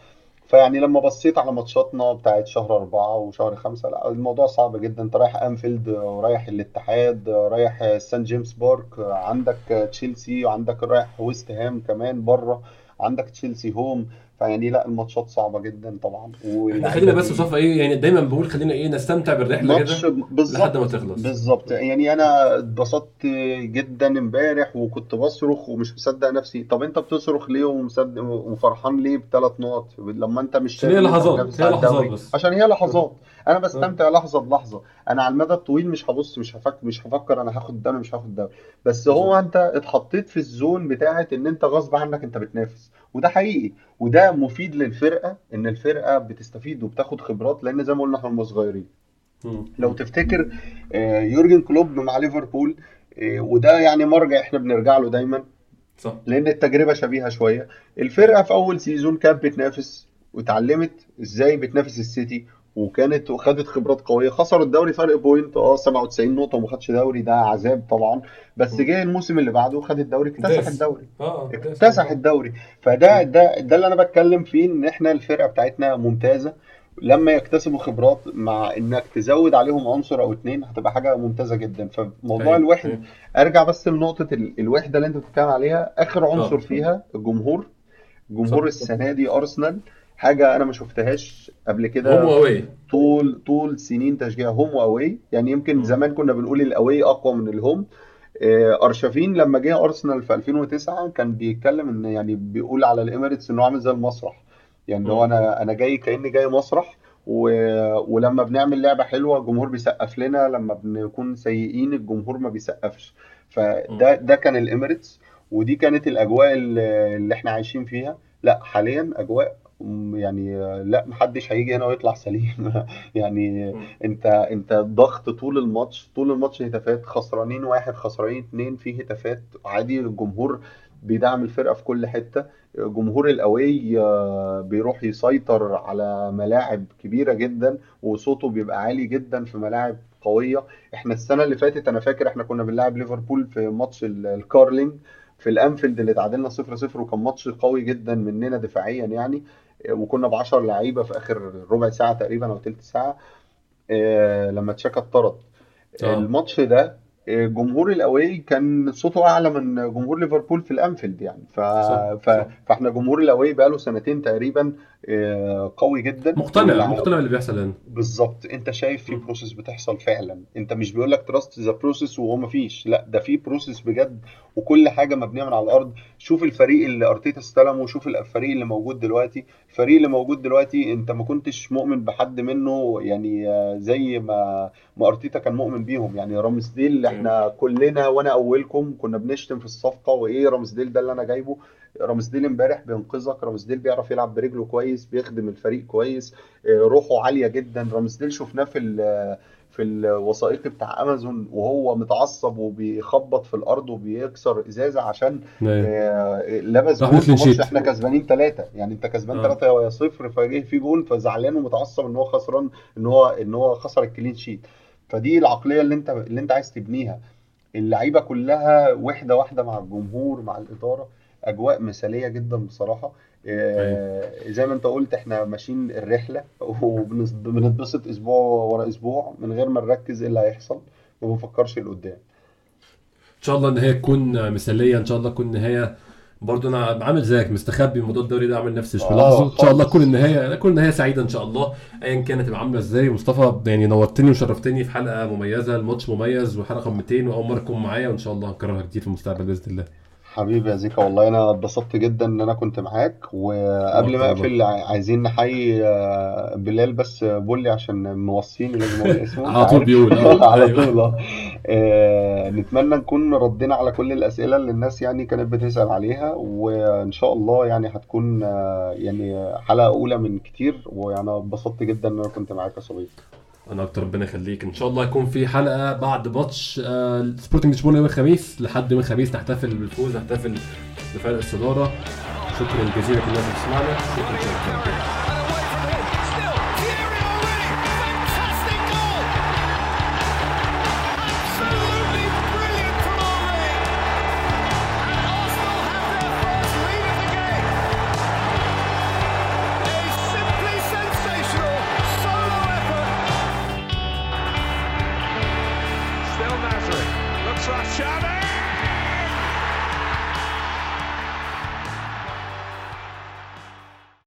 فيعني لما بصيت على ماتشاتنا بتاعت شهر أربعة وشهر خمسة لا الموضوع صعب جدا. أنت رايح أنفيلد ورايح الاتحاد رايح سان جيمس بارك عندك تشيلسي وعندك رايح ويست هام كمان بره عندك تشيلسي home. فيعني لا الماتشات صعبة جدا طبعا. إحنا خلينا بس مصطفى إيه يعني دايما بقول خلينا إيه نستمتع بالرحلة كده لحد ما تخلص. بالظبط. يعني أنا اتبسطت جدا امبارح وكنت بصرخ ومش مصدق نفسي. طب أنت بتصرخ ليه ومصدق وفرحان ليه بثلاث نقط؟ لما أنت مش شايف هي لحظات هي لحظات بس. عشان هي لحظات. أنا بستمتع لحظة بلحظة. أنا على المدى الطويل مش هبص مش هفكر مش هفكر أنا هاخد الدوري مش هاخد الدوري بس هو أنت اتحطيت في ال zone بتاعت إن أنت غصب عنك أنت بتنافس. وده حقيقي. وده مفيد للفرقة إن الفرقة بتستفيد وبتاخد خبرات لأن زي ما قلنا إحنا صغيرين. لو تفتكر آه، يورجن كلوب مع ليفربول آه، وده يعني مرجع إحنا بنرجع له دايما. صح. لأن التجربة شبيهة شوية. الفرقة في أول season كانت بتنافس واتعلمت إزاي بتنافس السيتي وكانت وخدت خبرات قوية خسروا الدوري فرق point آه 97 نقطة وما خدش دوري ده عذاب طبعا. بس. جه الموسم اللي بعده وخد الدوري اكتسح الدوري آه ده اكتسح آه الدوري فده ده ده اللي أنا بتكلم فيه إن إحنا الفرقة بتاعتنا ممتازة. لما يكتسبوا خبرات مع إنك تزود عليهم عنصر أو اتنين هتبقى حاجة ممتازة جدا. فموضوع أيوه الوحدة أيوه. أرجع بس لنقطة ال- الوحدة اللي أنت بتتكلم عليها. آخر عنصر آه فيها الجمهور صح. جمهور السنة دي أرسنال. حاجة أنا ما شفتهاش قبل home كده و away طول طول سنين تشجيع home و away يعني يمكن. زمان كنا بنقول ال away أقوى من ال home آه، أرشافين لما جه ارسنال في 2009 كان بيتكلم إن يعني بيقول على الاميريتس إنه عامل زي المسرح. يعني مم. أنا أنا جاي كأني جاي مسرح. و... ولما بنعمل لعبة حلوة الجمهور بيسقف لنا. لما بنكون سيئين الجمهور ما بيسقفش. فده ده كان الاميريتس ودي كانت الأجواء اللي إحنا عايشين فيها. لا حاليا أجواء يعني لا محدش هيجي هنا ويطلع سليم. يعني. انت انت ضغط طول الماتش طول الماتش هتافات خسرانين واحد خسرانين اتنين في هتافات عادي الجمهور بيدعم الفرقة في كل حتة. جمهور ال away آه، بيروح يسيطر على ملاعب كبيرة جدا وصوته بيبقى عالي جدا في ملاعب قوية. إحنا السنة اللي فاتت أنا فاكر إحنا كنا بنلعب ليفربول في ماتش ال- الكارلينج في الأنفيلد اللي تعادلنا 0 0 وكان ماتش قوي جدا مننا دفاعيا يعني. وكنا ب 10 لعيبة في آخر ربع ساعة تقريبا أو تلت ساعة آه، لما تشاكا اتطرد آه. الماتش ده آه، جمهور ال away كان صوته أعلى من جمهور ليفربول في الأنفيلد يعني ف... صح، ف... صح. فاحنا جمهور ال away بقاله سنتين تقريبا قوي جدا مقتنع مقتنع باللي بيحصل هنا بالظبط. انت شايف في process بتحصل فعلا. انت مش بيقول لك trust the process وهو مفيش. لا ده في process بجد وكل حاجة مبنية من على الأرض. شوف الفريق اللي أرتيتا استلمه وشوف الفريق اللي موجود دلوقتي. الفريق اللي موجود دلوقتي انت ما كنتش مؤمن بحد منه يعني آه، زي ما ما أرتيتا كان مؤمن بيهم. يعني رامسديل إحنا كلنا وأنا أولكم كنا بنشتم في الصفقة وإيه رامسديل ده اللي أنا جايبه؟ رامسديل امبارح بينقذك. رامسديل بيعرف يلعب برجله كويس بيخدم الفريق كويس. آه، روحه عالية جدا. رامسديل شفناه في في الوثائقي بتاع أمازون وهو متعصب وبيخبط في الأرض وبيكسر إزازة عشان أيوة. آه، لبس جول. ماتش. إحنا كسبانين ثلاثة يعني أنت كسبان آه. ثلاثة صفر فجه في جول فزعلان ومتعصب إن هو خسران إن هو إن هو خسر الكلين شيت. فدي العقلية اللي أنت اللي أنت عايز تبنيها. اللعيبة كلها وحدة واحدة مع الجمهور مع الإدارة. أجواء مثالية جدا بصراحة. آه، زي ما أنت قلت إحنا ماشيين الرحلة وبنتبسط أسبوع ورا أسبوع من غير ما نركز إيه اللي هيحصل وما بنفكرش لقدام إن شاء الله النهاية تكون مثالية إن شاء الله تكون نهايه برضه أنا عامل زيك مستخبي موضوع الدوري ده عامل نفسي مش آه، ملاحظه إن شاء الله. تكون النهاية تكون النهاية سعيدة إن شاء الله. ايا كانت عاملة إزاي. مصطفى يعني نورتني وشرفتني في حلقة مميزة الماتش مميز وحلقة 200 وأول مرة تكون معايا وإن شاء الله هنكررها كتير في المستقبل بإذن الله. حبيبي يا زيكا والله أنا اتبسطت جدا إن أنا كنت معاك وقبل ما. أقفل ع- عايزين نحيي آه، بلال بس بولي عشان موصيني لازم أقول اسمه على طول عارف؟ بيقول، آه، على أيوة. طول آه. آه، نتمنى نكون ردينا على كل الأسئلة اللي الناس يعني كانت بتسأل عليها وإن شاء الله يعني هتكون آه، يعني حلقة أولى من كتير وأنا اتبسطت جدا إن أنا كنت معاك يا صديقي أنا أكتر ربنا يخليك. إن شاء الله يكون في حلقة بعد ماتش آه، سبورتنج لشبونه يوم الخميس لحد يوم الخميس نحتفل بالفوز نحتفل بفرق الصدارة. شكرا جزيلا لكل الناس اللي بتسمعنا. شكرا شكرا